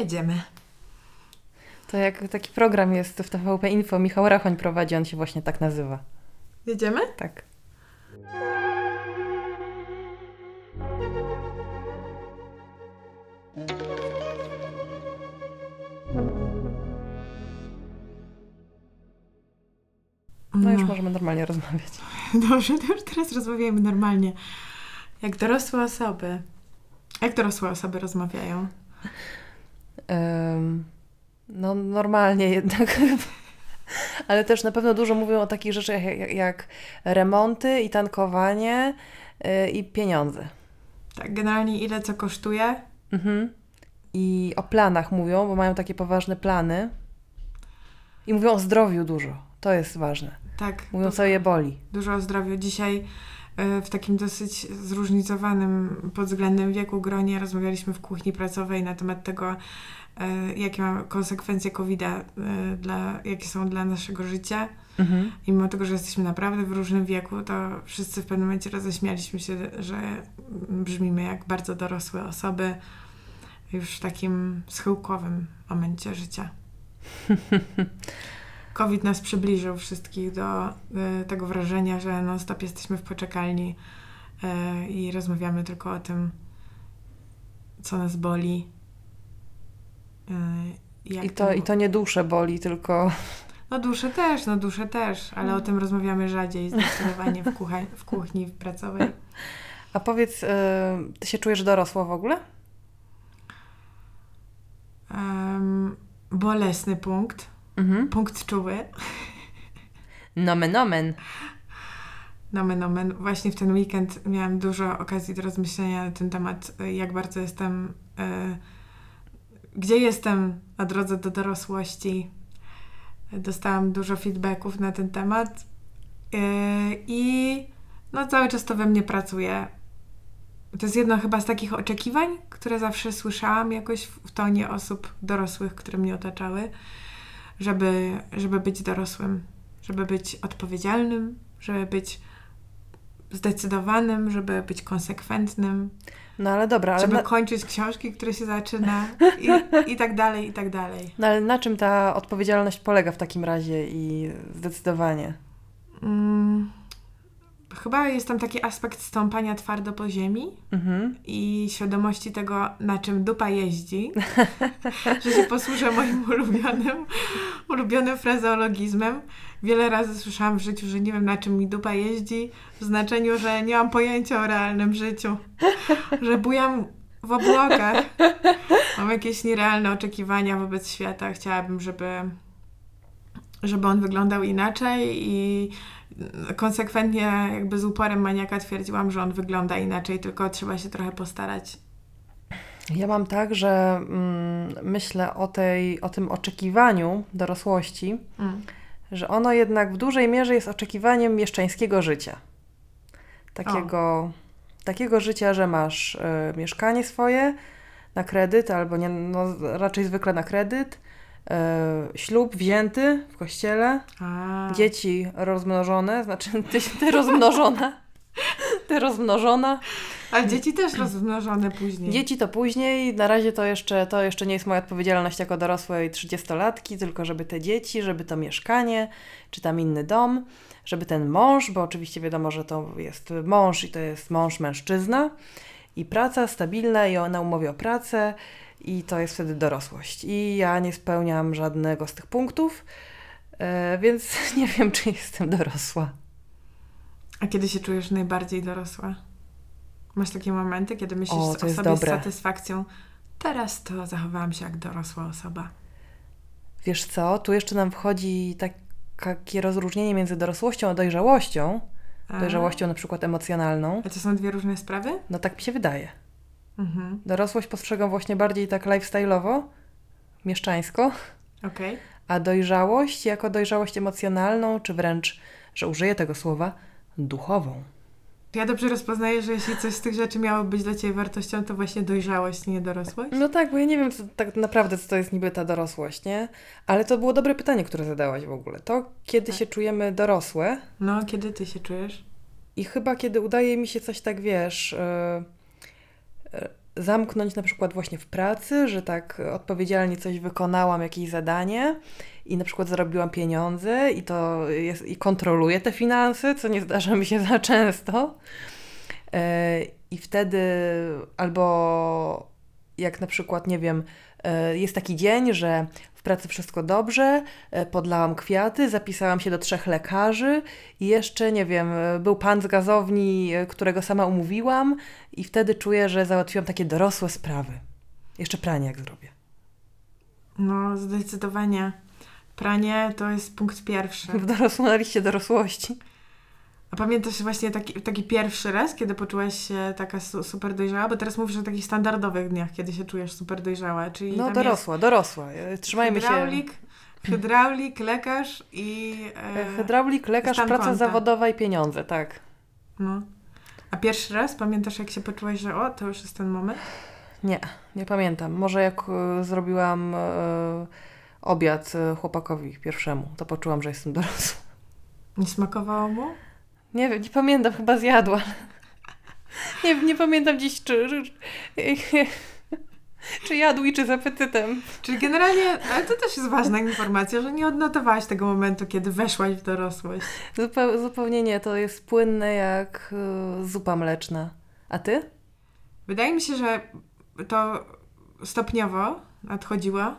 Jedziemy. To jak taki program jest w TVP Info, Michał Rachoń prowadzi, on się właśnie tak nazywa. Jedziemy? Tak. No już możemy normalnie rozmawiać. Dobrze, to już teraz rozmawiajmy normalnie. Jak dorosłe osoby. Jak dorosłe osoby rozmawiają? No normalnie jednak. Ale też na pewno dużo mówią o takich rzeczach jak, jak, remonty i tankowanie y, i pieniądze. Tak, generalnie ile co kosztuje? Mhm. I o planach mówią, bo mają takie poważne plany. I mówią o zdrowiu dużo. To jest ważne. Tak. Mówią, co je boli. Dużo o zdrowiu. Dzisiaj e, w takim dosyć zróżnicowanym pod względem wieku gronie rozmawialiśmy w kuchni pracowej na temat tego, jakie ma konsekwencje covid dla, jakie są dla naszego życia. Mhm. I mimo tego, że jesteśmy naprawdę w różnym wieku, to wszyscy w pewnym momencie roześmialiśmy się, że brzmimy jak bardzo dorosłe osoby już w takim schyłkowym momencie życia. COVID nas przybliżył wszystkich do y, tego wrażenia, że non-stop jesteśmy w poczekalni y, i rozmawiamy tylko o tym, co nas boli. Jak I, to, I to nie duszę boli, tylko no duszę też, no duszę też, ale o tym rozmawiamy rzadziej zdecydowanie w, kucha- w kuchni pracowej. A powiedz, y, ty się czujesz dorosła w ogóle? Em, bolesny punkt, Mhm. punkt czuły. Nomen omen. Nomen omen. Właśnie w ten weekend miałam dużo okazji do rozmyślenia na ten temat, jak bardzo jestem, y, gdzie jestem na drodze do dorosłości. Dostałam dużo feedbacków na ten temat y, i no cały czas to we mnie pracuje. To jest jedno chyba z takich oczekiwań, które zawsze słyszałam jakoś w tonie osób dorosłych, które mnie otaczały, żeby, żeby być dorosłym, żeby być odpowiedzialnym, żeby być zdecydowanym, żeby być konsekwentnym, No ale dobra, ale żeby na, kończyć książki, które się zaczyna i, i tak dalej, i tak dalej. no ale na czym ta odpowiedzialność polega w takim razie i zdecydowanie? Mm, chyba jest tam taki aspekt stąpania twardo po ziemi Mhm. i świadomości tego, na czym dupa jeździ, że się posłużę moim ulubionym, ulubionym frazeologizmem. Wiele razy słyszałam w życiu, że nie wiem, na czym mi dupa jeździ, w znaczeniu, że nie mam pojęcia o realnym życiu, że bujam w obłokach. Mam jakieś nierealne oczekiwania wobec świata. Chciałabym, żeby, żeby on wyglądał inaczej i konsekwentnie, jakby z uporem maniaka twierdziłam, że on wygląda inaczej, tylko trzeba się trochę postarać. Ja mam tak, że mm, myślę o, tej, o tym oczekiwaniu dorosłości, Mm. że ono jednak w dużej mierze jest oczekiwaniem mieszczańskiego życia. Takiego, takiego życia, że masz e, mieszkanie swoje na kredyt, albo nie, no, raczej zwykle na kredyt, ślub wzięty w kościele, A, dzieci rozmnożone, znaczy ty, ty rozmnożona, ty rozmnożona. Ale dzieci też rozmnożone później. Dzieci to później, na razie to jeszcze, to jeszcze nie jest moja odpowiedzialność jako dorosłej trzydziestolatki, tylko żeby te dzieci, żeby to mieszkanie, czy tam inny dom, żeby ten mąż, bo oczywiście wiadomo, że to jest mąż i to jest mąż mężczyzna i praca stabilna i na umowie o pracę i to jest wtedy dorosłość. I ja nie spełniam żadnego z tych punktów, e, więc nie wiem, czy jestem dorosła. A kiedy się czujesz najbardziej dorosła? Masz takie momenty, kiedy myślisz O, o, sobie z dobre. satysfakcją, teraz to zachowałam się jak dorosła osoba. Wiesz co, tu jeszcze nam wchodzi tak, takie rozróżnienie między dorosłością a dojrzałością. A? Dojrzałością na przykład emocjonalną. A to są dwie różne sprawy? No tak mi się wydaje. Mhm. Dorosłość postrzegam właśnie bardziej tak lifestyle'owo, mieszczańsko, Okej. a dojrzałość jako dojrzałość emocjonalną, czy wręcz, że użyję tego słowa, duchową. Ja dobrze rozpoznaję, że jeśli coś z tych rzeczy miało być dla Ciebie wartością, to właśnie dojrzałość, nie dorosłość? No tak, bo ja nie wiem co, tak naprawdę, co to jest niby ta dorosłość, nie? Ale to było dobre pytanie, które zadałaś w ogóle. To, kiedy Tak. się czujemy dorosłe, No, kiedy Ty się czujesz? I chyba kiedy udaje mi się coś tak, wiesz, yy, zamknąć na przykład właśnie w pracy, że tak odpowiedzialnie coś wykonałam, jakieś zadanie i na przykład zarobiłam pieniądze i to jest, i kontroluję te finanse, co nie zdarza mi się za często. E, I wtedy albo jak na przykład, nie wiem, e, jest taki dzień, że w pracy wszystko dobrze, e, podlałam kwiaty, zapisałam się do trzech lekarzy i jeszcze, nie wiem, był pan z gazowni, którego sama umówiłam i wtedy czuję, że załatwiłam takie dorosłe sprawy. Jeszcze pranie jak zrobię. No, zdecydowanie. Pranie to jest punkt pierwszy. W dorosłym na liście dorosłości. A pamiętasz właśnie taki, taki pierwszy raz, kiedy poczułaś się taka su super dojrzała? Bo teraz mówisz o takich standardowych dniach, kiedy się czujesz super dojrzała. Czyli no dorosła, dorosła. Trzymajmy hydraulik, się. Hydraulik, lekarz i... E, hydraulik, lekarz, praca konta. zawodowa i pieniądze, tak. No. A pierwszy raz pamiętasz, jak się poczułaś, że o, to już jest ten moment? Nie, nie pamiętam. Może jak y, zrobiłam y, obiad chłopakowi pierwszemu, to poczułam, że jestem dorosła. Nie smakowało mu? Nie wiem, nie pamiętam, chyba zjadła. Nie, nie pamiętam dziś, czy, czy, jadł i czy z apetytem. Czyli generalnie, ale to też jest ważna informacja, że nie odnotowałaś tego momentu, kiedy weszłaś w dorosłość. Zupeł, zupełnie nie, to jest płynne jak y, zupa mleczna. A ty? Wydaje mi się, że to stopniowo nadchodziło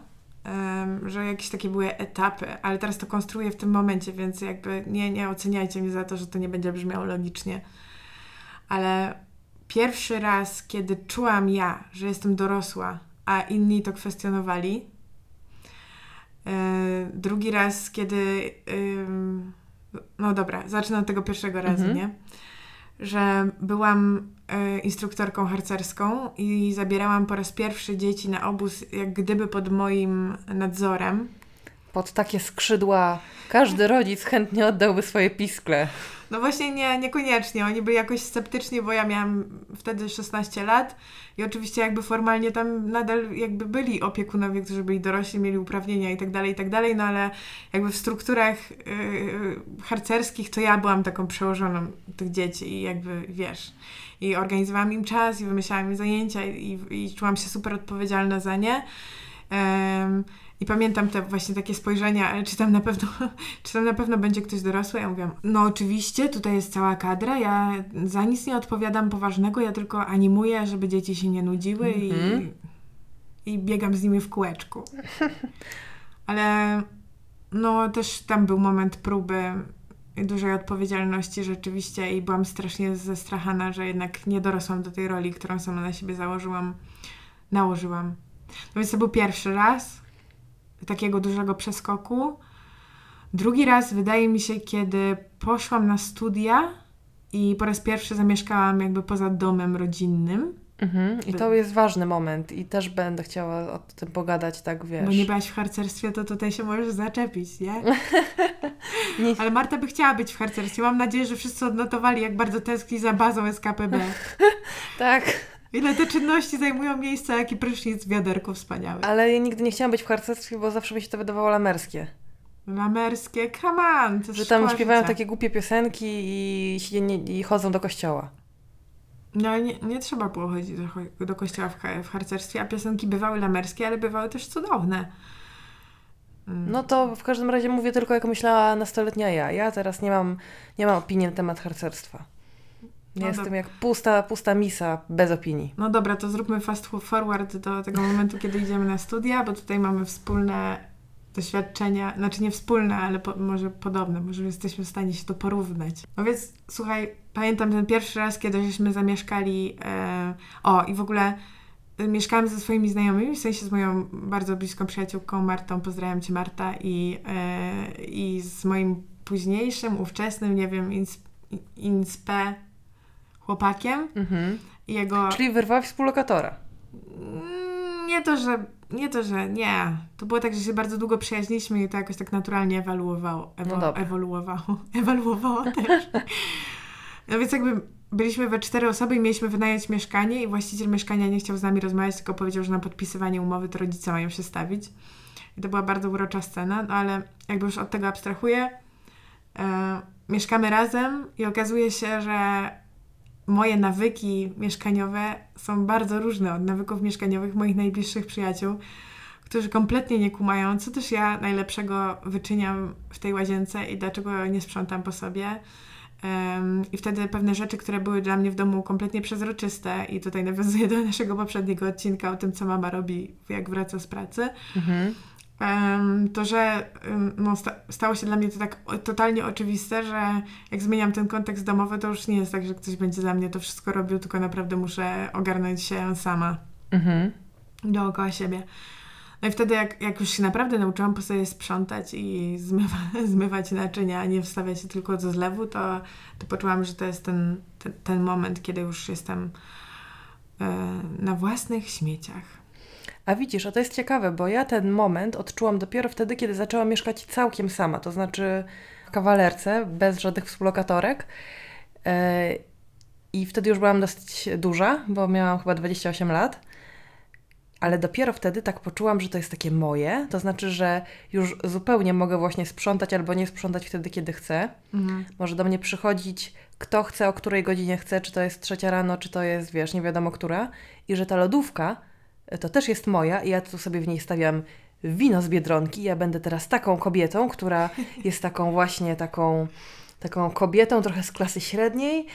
że jakieś takie były etapy, ale teraz to konstruuję w tym momencie, więc jakby nie, nie oceniajcie mnie za to, że to nie będzie brzmiało logicznie. Ale pierwszy raz, kiedy czułam ja, że jestem dorosła, a inni to kwestionowali, e, drugi raz, kiedy. No dobra, zacznę od tego pierwszego razu, mhm. nie? Że byłam instruktorką harcerską i zabierałam po raz pierwszy dzieci na obóz, jak gdyby pod moim nadzorem. Pod takie skrzydła każdy rodzic chętnie oddałby swoje piskle. No właśnie nie, niekoniecznie. Oni byli jakoś sceptyczni, bo ja miałam wtedy 16 lat i oczywiście jakby formalnie tam nadal jakby byli opiekunowie, którzy byli dorośli, mieli uprawnienia i tak dalej, i tak dalej, no ale jakby w strukturach yy, harcerskich to ja byłam taką przełożoną tych dzieci i jakby wiesz i organizowałam im czas i wymyślałam im zajęcia i, i czułam się super odpowiedzialna za nie. I pamiętam te właśnie takie spojrzenia, ale czy tam na pewno, czy tam na pewno będzie ktoś dorosły? Ja mówiłam, no oczywiście, tutaj jest cała kadra, ja za nic nie odpowiadam poważnego, ja tylko animuję, żeby dzieci się nie nudziły mm -hmm. i, mhm. i biegam z nimi w kółeczku. Ale no też tam był moment próby dużej odpowiedzialności rzeczywiście i byłam strasznie zestrachana, że jednak nie dorosłam do tej roli, którą sama na siebie założyłam, nałożyłam. No więc to był pierwszy raz takiego dużego przeskoku. Drugi raz wydaje mi się, kiedy poszłam na studia i po raz pierwszy zamieszkałam jakby poza domem rodzinnym. Mhm. I to jest ważny moment i też będę chciała o tym pogadać, tak wiesz. Bo nie byłaś w harcerstwie, to tutaj się możesz zaczepić, nie? nie? Ale Marta by chciała być w harcerstwie. Mam nadzieję, że wszyscy odnotowali, jak bardzo tęskni za bazą SKPB. tak. Ile te czynności zajmują miejsce, jaki prysznic w wiaderku wspaniały. Ale ja nigdy nie chciałam być w harcerstwie, bo zawsze mi się to wydawało lamerskie. Lamerskie, come on, Że tam śpiewają takie głupie piosenki i, i, i chodzą do kościoła. No nie, nie trzeba było chodzić do, do kościoła w, w harcerstwie, a piosenki bywały lamerskie, ale bywały też cudowne. Mm. No to w każdym razie mówię tylko, jak myślała nastoletnia ja. Ja teraz nie mam, nie mam opinii na temat harcerstwa. No Jestem jak pusta, pusta misa, bez opinii. No dobra, to zróbmy fast forward do tego momentu, kiedy idziemy na studia, bo tutaj mamy wspólne doświadczenia, znaczy nie wspólne, ale po, może podobne, może jesteśmy w stanie się to porównać. No więc słuchaj, pamiętam ten pierwszy raz, kiedy żeśmy zamieszkali, e, o i w ogóle e, mieszkałam ze swoimi znajomymi, w sensie z moją bardzo bliską przyjaciółką Martą, pozdrawiam Cię Marta, i, e, i z moim późniejszym, ówczesnym, nie wiem, ins, inspe chłopakiem. Mhm. Jego... Czyli wyrwała współlokatora. Mm, nie to, że nie to, że nie. To było tak, że się bardzo długo przyjaźniliśmy i to jakoś tak naturalnie ewoluowało. Ewo, no ewoluowało. Ewoluowało też. No więc jakby byliśmy we cztery osoby i mieliśmy wynająć mieszkanie i właściciel mieszkania nie chciał z nami rozmawiać, tylko powiedział, że na podpisywanie umowy to rodzice mają się stawić. I to była bardzo urocza scena, no ale jakby już od tego abstrahuję, e, mieszkamy razem i okazuje się, że moje nawyki mieszkaniowe są bardzo różne od nawyków mieszkaniowych moich najbliższych przyjaciół, którzy kompletnie nie kumają, co też ja najlepszego wyczyniam w tej łazience i dlaczego nie sprzątam po sobie. I wtedy pewne rzeczy, które były dla mnie w domu kompletnie przezroczyste, i tutaj nawiązuję do naszego poprzedniego odcinka o tym, co mama robi, jak wraca z pracy, Mhm. To że no, sta stało się dla mnie to tak totalnie oczywiste, że jak zmieniam ten kontekst domowy, to już nie jest tak, że ktoś będzie za mnie to wszystko robił, tylko naprawdę muszę ogarnąć się sama Mhm. dookoła siebie. No i wtedy, jak, jak już się naprawdę nauczyłam po sobie sprzątać i zmywa, zmywać naczynia, a nie wstawiać się tylko do zlewu, to, to poczułam, że to jest ten, ten, ten moment, kiedy już jestem e, na własnych śmieciach. A widzisz, a to jest ciekawe, bo ja ten moment odczułam dopiero wtedy, kiedy zaczęłam mieszkać całkiem sama, to znaczy w kawalerce, bez żadnych współlokatorek. E, I wtedy już byłam dosyć duża, bo miałam chyba 28 lat. Ale dopiero wtedy tak poczułam, że to jest takie moje. To znaczy, że już zupełnie mogę właśnie sprzątać albo nie sprzątać wtedy, kiedy chcę. Mhm. Może do mnie przychodzić kto chce, o której godzinie chce, czy to jest trzecia rano, czy to jest, wiesz, nie wiadomo która. I że ta lodówka to też jest moja i ja tu sobie w niej stawiam wino z Biedronki. Ja będę teraz taką kobietą, która jest taką właśnie taką, taką kobietą trochę z klasy średniej,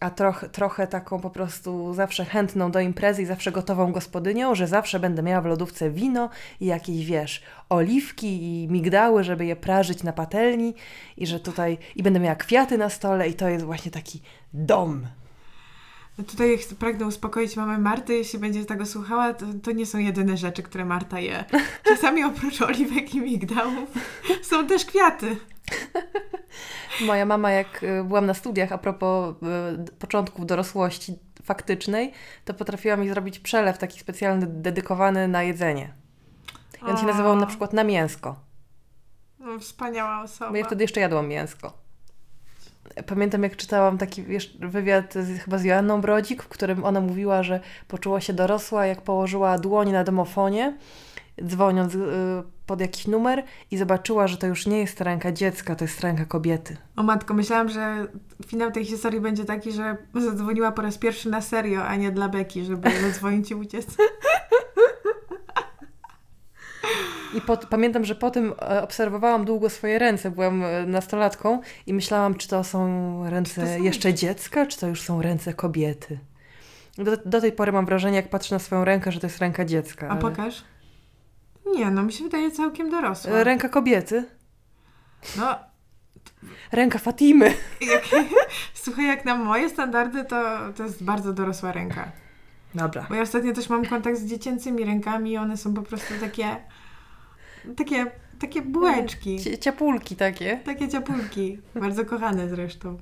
a trochę, trochę taką po prostu zawsze chętną do imprezy i zawsze gotową gospodynią, że zawsze będę miała w lodówce wino i jakieś, wiesz, oliwki i migdały, żeby je prażyć na patelni i że tutaj, i będę miała kwiaty na stole i to jest właśnie taki dom. Tutaj pragnę uspokoić mamę Marty, jeśli będzie tego słuchała, to, to nie są jedyne rzeczy, które Marta je. Czasami oprócz oliwek i migdałów są też kwiaty. Moja mama, jak y, byłam na studiach a propos y, początków dorosłości faktycznej, to potrafiła mi zrobić przelew taki specjalny, dedykowany na jedzenie. I on się nazywał na przykład na mięsko. No, wspaniała osoba. Bo ja wtedy jeszcze jadłam mięsko. Pamiętam, jak czytałam taki wywiad z, chyba z Joanną Brodzik, w którym ona mówiła, że poczuła się dorosła, jak położyła dłoń na domofonie, dzwoniąc y, pod jakiś numer i zobaczyła, że to już nie jest ręka dziecka, to jest ręka kobiety. O matko, myślałam, że finał tej historii będzie taki, że zadzwoniła po raz pierwszy na serio, a nie dla Beki, żeby zadzwonić i uciec. I po, pamiętam, że po tym e, obserwowałam długo swoje ręce. Byłam e, nastolatką i myślałam, czy to są ręce to są- jeszcze dziecka, czy to już są ręce kobiety. Do, do tej pory mam wrażenie, jak patrzę na swoją rękę, że to jest ręka dziecka. A ale- pokaż. Nie, no mi się wydaje całkiem dorosła. E, Ręka kobiety. No, Ręka Fatimy. jak, słuchaj, jak na moje standardy, to, to jest bardzo dorosła ręka. Dobra. Bo ja ostatnio też mam kontakt z dziecięcymi rękami i one są po prostu takie, takie, takie bułeczki. Cie- Ciapulki takie. Takie ciapulki. Bardzo kochane zresztą.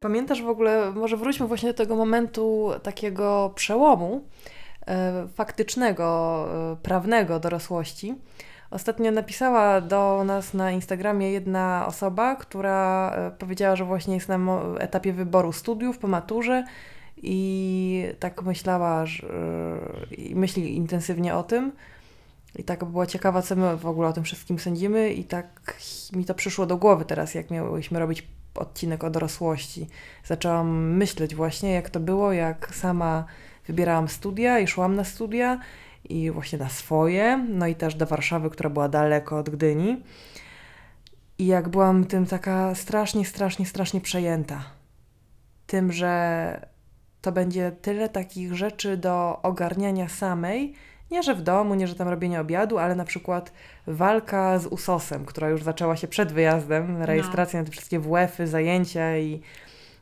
Pamiętasz w ogóle, może wróćmy właśnie do tego momentu takiego przełomu e, faktycznego, e, prawnego dorosłości. Ostatnio napisała do nas na Instagramie jedna osoba, która e, powiedziała, że właśnie jest na etapie wyboru studiów po maturze i tak myślała, że, i myśli intensywnie o tym. I tak była ciekawa, co my w ogóle o tym wszystkim sądzimy, i tak mi to przyszło do głowy teraz, jak miałyśmy robić odcinek o dorosłości. Zaczęłam myśleć właśnie, jak to było, jak sama wybierałam studia i szłam na studia i właśnie na swoje, no i też do Warszawy, która była daleko od Gdyni. I jak byłam tym taka strasznie, strasznie, strasznie przejęta. Tym, że to będzie tyle takich rzeczy do ogarniania samej. Nie, że w domu, nie, że tam robienie obiadu, ale na przykład walka z USOS-em, która już zaczęła się przed wyjazdem, rejestracja na te wszystkie WF-y, zajęcia i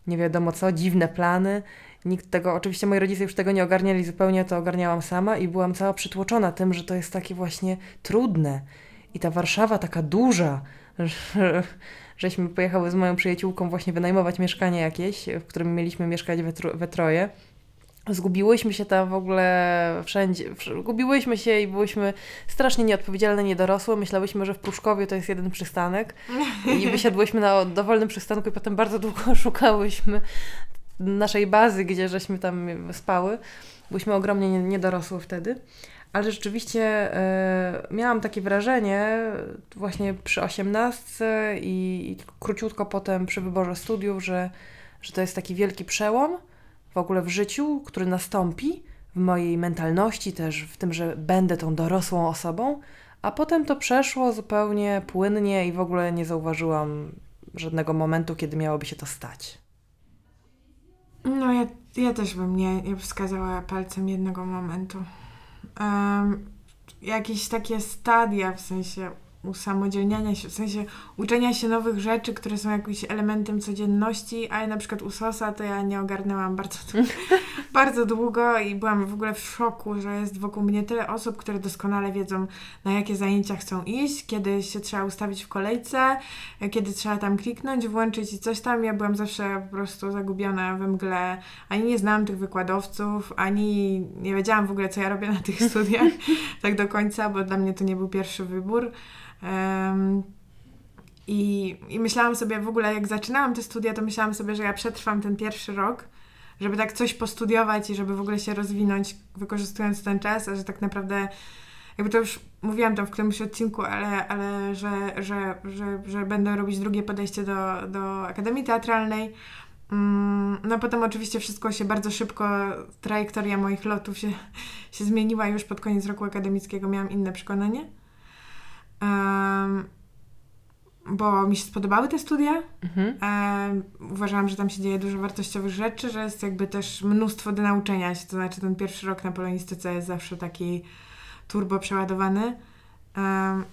nie wiadomo co, dziwne plany. Nikt tego, oczywiście moi rodzice już tego nie ogarniali zupełnie, to ogarniałam sama i byłam cała przytłoczona tym, że to jest takie właśnie trudne. I ta Warszawa taka duża, że, żeśmy pojechały z moją przyjaciółką właśnie wynajmować mieszkanie jakieś, w którym mieliśmy mieszkać we, tro- we troje. Zgubiłyśmy się tam w ogóle wszędzie. wsz- Gubiłyśmy się i byłyśmy strasznie nieodpowiedzialne, niedorosłe. Myślałyśmy, że w Pruszkowie to jest jeden przystanek. I wysiadłyśmy na dowolnym przystanku i potem bardzo długo szukałyśmy naszej bazy, gdzie żeśmy tam spały. Byliśmy ogromnie nie- niedorosłe wtedy. Ale rzeczywiście y, miałam takie wrażenie właśnie przy osiemnastce i, i króciutko potem przy wyborze studiów, że, że to jest taki wielki przełom w ogóle w życiu, który nastąpi, w mojej mentalności też, w tym, że będę tą dorosłą osobą, a potem to przeszło zupełnie płynnie i w ogóle nie zauważyłam żadnego momentu, kiedy miałoby się to stać. No ja, ja też bym nie, nie wskazała palcem jednego momentu. Um, jakieś takie stadia, w sensie usamodzielniania się, w sensie uczenia się nowych rzeczy, które są jakimś elementem codzienności, a ja na przykład u Sosa to ja nie ogarnęłam bardzo, bardzo długo i byłam w ogóle w szoku, że jest wokół mnie tyle osób, które doskonale wiedzą, na jakie zajęcia chcą iść, kiedy się trzeba ustawić w kolejce, kiedy trzeba tam kliknąć, włączyć i coś tam. Ja byłam zawsze po prostu zagubiona we mgle. Ani nie znałam tych wykładowców, ani nie wiedziałam w ogóle, co ja robię na tych studiach tak do końca, bo dla mnie to nie był pierwszy wybór. I, I myślałam sobie w ogóle, jak zaczynałam te studia, to myślałam sobie, że ja przetrwam ten pierwszy rok, żeby tak coś postudiować i żeby w ogóle się rozwinąć, wykorzystując ten czas, a że tak naprawdę, jakby to już mówiłam tam w którymś odcinku, ale, ale że, że, że, że będę robić drugie podejście do, do Akademii Teatralnej. Mm, no potem oczywiście wszystko się bardzo szybko, trajektoria moich lotów się, się zmieniła już pod koniec roku akademickiego, miałam inne przekonanie. Bo mi się spodobały te studia. Mhm. Um, uważałam, że tam się dzieje dużo wartościowych rzeczy, że jest jakby też mnóstwo do nauczenia się. To znaczy, ten pierwszy rok na polonistyce jest zawsze taki turbo przeładowany. Um,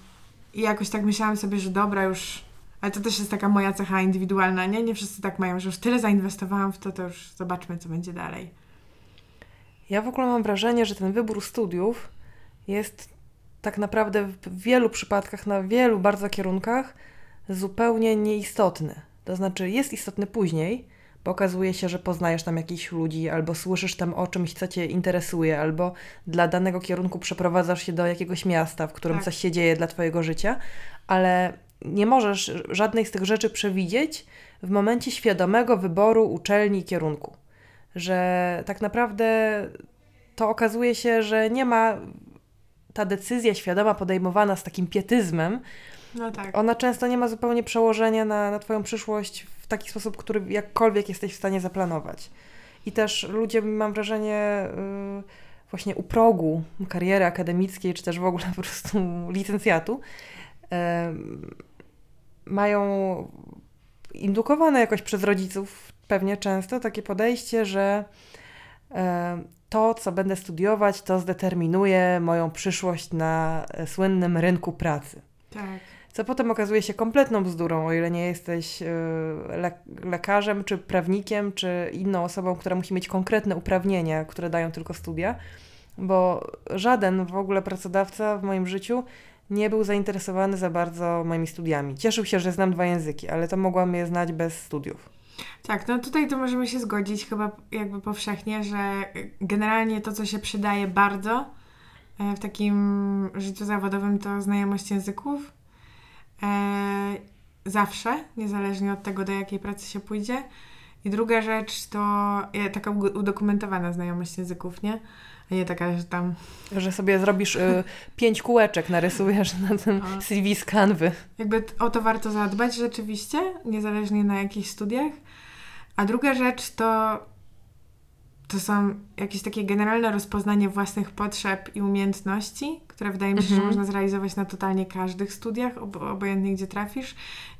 I jakoś tak myślałam sobie, że dobra, już. Ale to też jest taka moja cecha indywidualna, nie? Nie wszyscy tak mają, że już tyle zainwestowałam w to, to już zobaczmy, co będzie dalej. Ja w ogóle mam wrażenie, że ten wybór studiów jest tak naprawdę w wielu przypadkach, na wielu bardzo kierunkach zupełnie nieistotny. To znaczy jest istotny później, bo okazuje się, że poznajesz tam jakichś ludzi, albo słyszysz tam o czymś, co cię interesuje, albo dla danego kierunku przeprowadzasz się do jakiegoś miasta, w którym tak. coś się dzieje dla twojego życia, ale nie możesz żadnej z tych rzeczy przewidzieć w momencie świadomego wyboru uczelni i kierunku. Że tak naprawdę to okazuje się, że nie ma ta decyzja świadoma podejmowana z takim pietyzmem, no tak. ona często nie ma zupełnie przełożenia na, na Twoją przyszłość w taki sposób, który jakkolwiek jesteś w stanie zaplanować. I też ludzie, mam wrażenie, yy, właśnie u progu kariery akademickiej, czy też w ogóle po prostu licencjatu, yy, mają indukowane jakoś przez rodziców pewnie często takie podejście, że to, co będę studiować, to zdeterminuje moją przyszłość na e, słynnym rynku pracy. Tak. Co potem okazuje się kompletną bzdurą, o ile nie jesteś e, le lekarzem, czy prawnikiem, czy inną osobą, która musi mieć konkretne uprawnienia, które dają tylko studia, bo żaden w ogóle pracodawca w moim życiu nie był zainteresowany za bardzo moimi studiami. Cieszył się, że znam dwa języki, ale to mogłam je znać bez studiów. Tak, no tutaj to możemy się zgodzić chyba jakby powszechnie, że generalnie to, co się przydaje bardzo e, w takim życiu zawodowym, to znajomość języków. E, zawsze, niezależnie od tego, do jakiej pracy się pójdzie. I druga rzecz to taka udokumentowana znajomość języków, nie? A nie taka, że tam... Że sobie zrobisz y, pięć kółeczek, narysujesz na tym. CV z kanwy. Jakby o to warto zadbać rzeczywiście, niezależnie na jakich studiach. A druga rzecz to, to są jakieś takie generalne rozpoznanie własnych potrzeb i umiejętności, które wydaje mi się, mhm. że można zrealizować na totalnie każdych studiach, ob obojętnie gdzie trafisz,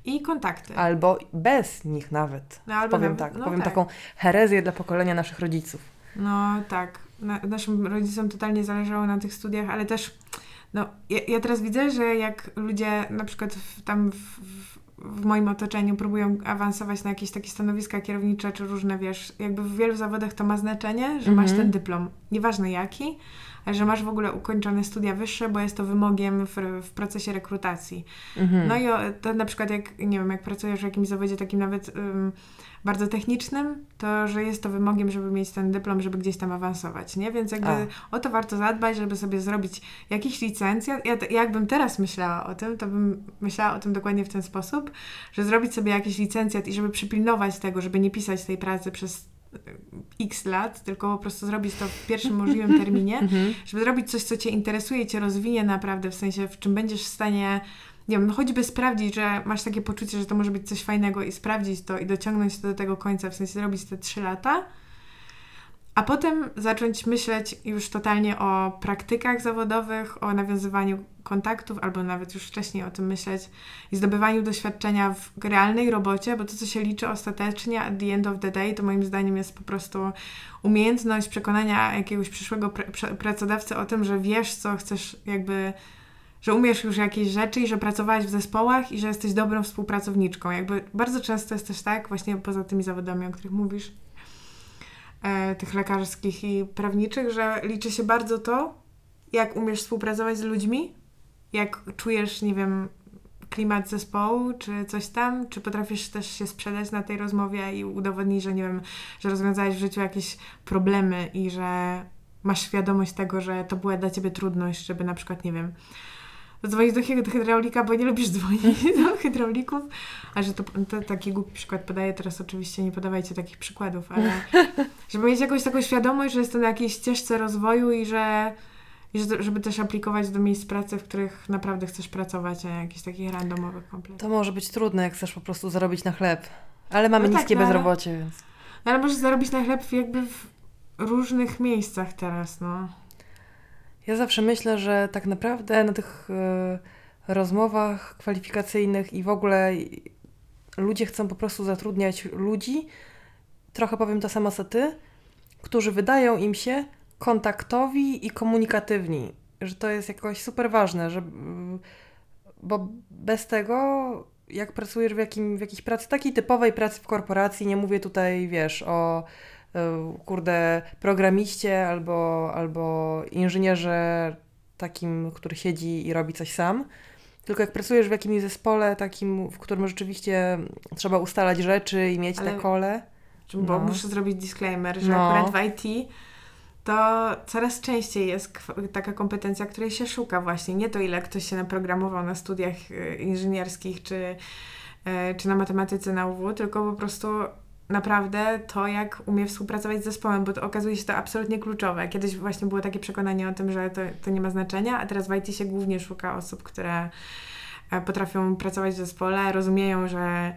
i kontakty. Albo bez nich nawet. No, albo powiem nawet, tak, no powiem tak. taką herezję dla pokolenia naszych rodziców. No tak. Na, naszym rodzicom totalnie zależało na tych studiach, ale też no, ja, ja teraz widzę, że jak ludzie na przykład w, tam w, w moim otoczeniu próbują awansować na jakieś takie stanowiska kierownicze, czy różne, wiesz, jakby w wielu zawodach to ma znaczenie, że masz mhm. ten dyplom, nieważne jaki, że masz w ogóle ukończone studia wyższe, bo jest to wymogiem w, w procesie rekrutacji. Mhm. No i to na przykład jak, nie wiem, jak pracujesz w jakimś zawodzie takim nawet um, bardzo technicznym, to że jest to wymogiem, żeby mieć ten dyplom, żeby gdzieś tam awansować, nie? Więc jakby A. o to warto zadbać, żeby sobie zrobić jakiś licencjat. Ja, jakbym teraz myślała o tym, to bym myślała o tym dokładnie w ten sposób, że zrobić sobie jakiś licencjat i żeby przypilnować tego, żeby nie pisać tej pracy przez x lat, tylko po prostu zrobić to w pierwszym możliwym terminie, Mhm. żeby zrobić coś, co cię interesuje, cię rozwinie naprawdę, w sensie, w czym będziesz w stanie, nie wiem, choćby sprawdzić, że masz takie poczucie, że to może być coś fajnego i sprawdzić to i dociągnąć to do tego końca, w sensie zrobić te trzy lata, a potem zacząć myśleć już totalnie o praktykach zawodowych, o nawiązywaniu kontaktów, albo nawet już wcześniej o tym myśleć i zdobywaniu doświadczenia w realnej robocie, bo to, co się liczy ostatecznie at the end of the day, to moim zdaniem jest po prostu umiejętność przekonania jakiegoś przyszłego pr- pr- pracodawcy o tym, że wiesz, co chcesz jakby że umiesz już jakieś rzeczy i że pracowałaś w zespołach i że jesteś dobrą współpracowniczką. Jakby bardzo często jest też tak, właśnie poza tymi zawodami, o których mówisz, e, tych lekarskich i prawniczych, że liczy się bardzo to, jak umiesz współpracować z ludźmi, jak czujesz, nie wiem, klimat zespołu, czy coś tam, czy potrafisz też się sprzedać na tej rozmowie i udowodnić, że nie wiem, że rozwiązałeś w życiu jakieś problemy i że masz świadomość tego, że to była dla ciebie trudność, żeby na przykład, nie wiem, dzwonić do hy- do hydraulika, bo nie lubisz dzwonić do hydraulików, a że to, to taki głupi przykład podaję, teraz oczywiście nie podawajcie takich przykładów, ale żeby mieć jakąś taką świadomość, że jestem na jakiejś ścieżce rozwoju i że- żeby też aplikować do miejsc pracy, w których naprawdę chcesz pracować, a nie jakichś takich randomowych kompletnie. To może być trudne, jak chcesz po prostu zarobić na chleb. Ale mamy No tak, niskie no ale- bezrobocie, więc... No ale możesz zarobić na chleb jakby w różnych miejscach teraz, no. Ja zawsze myślę, że tak naprawdę na tych e, rozmowach kwalifikacyjnych i w ogóle ludzie chcą po prostu zatrudniać ludzi, trochę powiem to samo co ty, którzy wydają im się kontaktowi i komunikatywni. Że to jest jakoś super ważne, że, mm, bo bez tego, jak pracujesz w, jakim, w jakiejś pracy, takiej typowej pracy w korporacji, nie mówię tutaj, wiesz, o e, kurde programiście albo, albo inżynierze takim, który siedzi i robi coś sam. Tylko jak pracujesz w jakimś zespole takim, w którym rzeczywiście trzeba ustalać rzeczy i mieć Ale- te kole. Bo No. muszę zrobić disclaimer, że No. akurat w IT to coraz częściej jest taka kompetencja, której się szuka właśnie. Nie to, ile ktoś się naprogramował na studiach y, inżynierskich czy, y, czy na matematyce na UW, tylko po prostu naprawdę to, jak umie współpracować z zespołem, bo to okazuje się to absolutnie kluczowe. Kiedyś właśnie było takie przekonanie o tym, że to, to nie ma znaczenia, a teraz w IT się głównie szuka osób, które e, potrafią pracować w zespole, rozumieją, że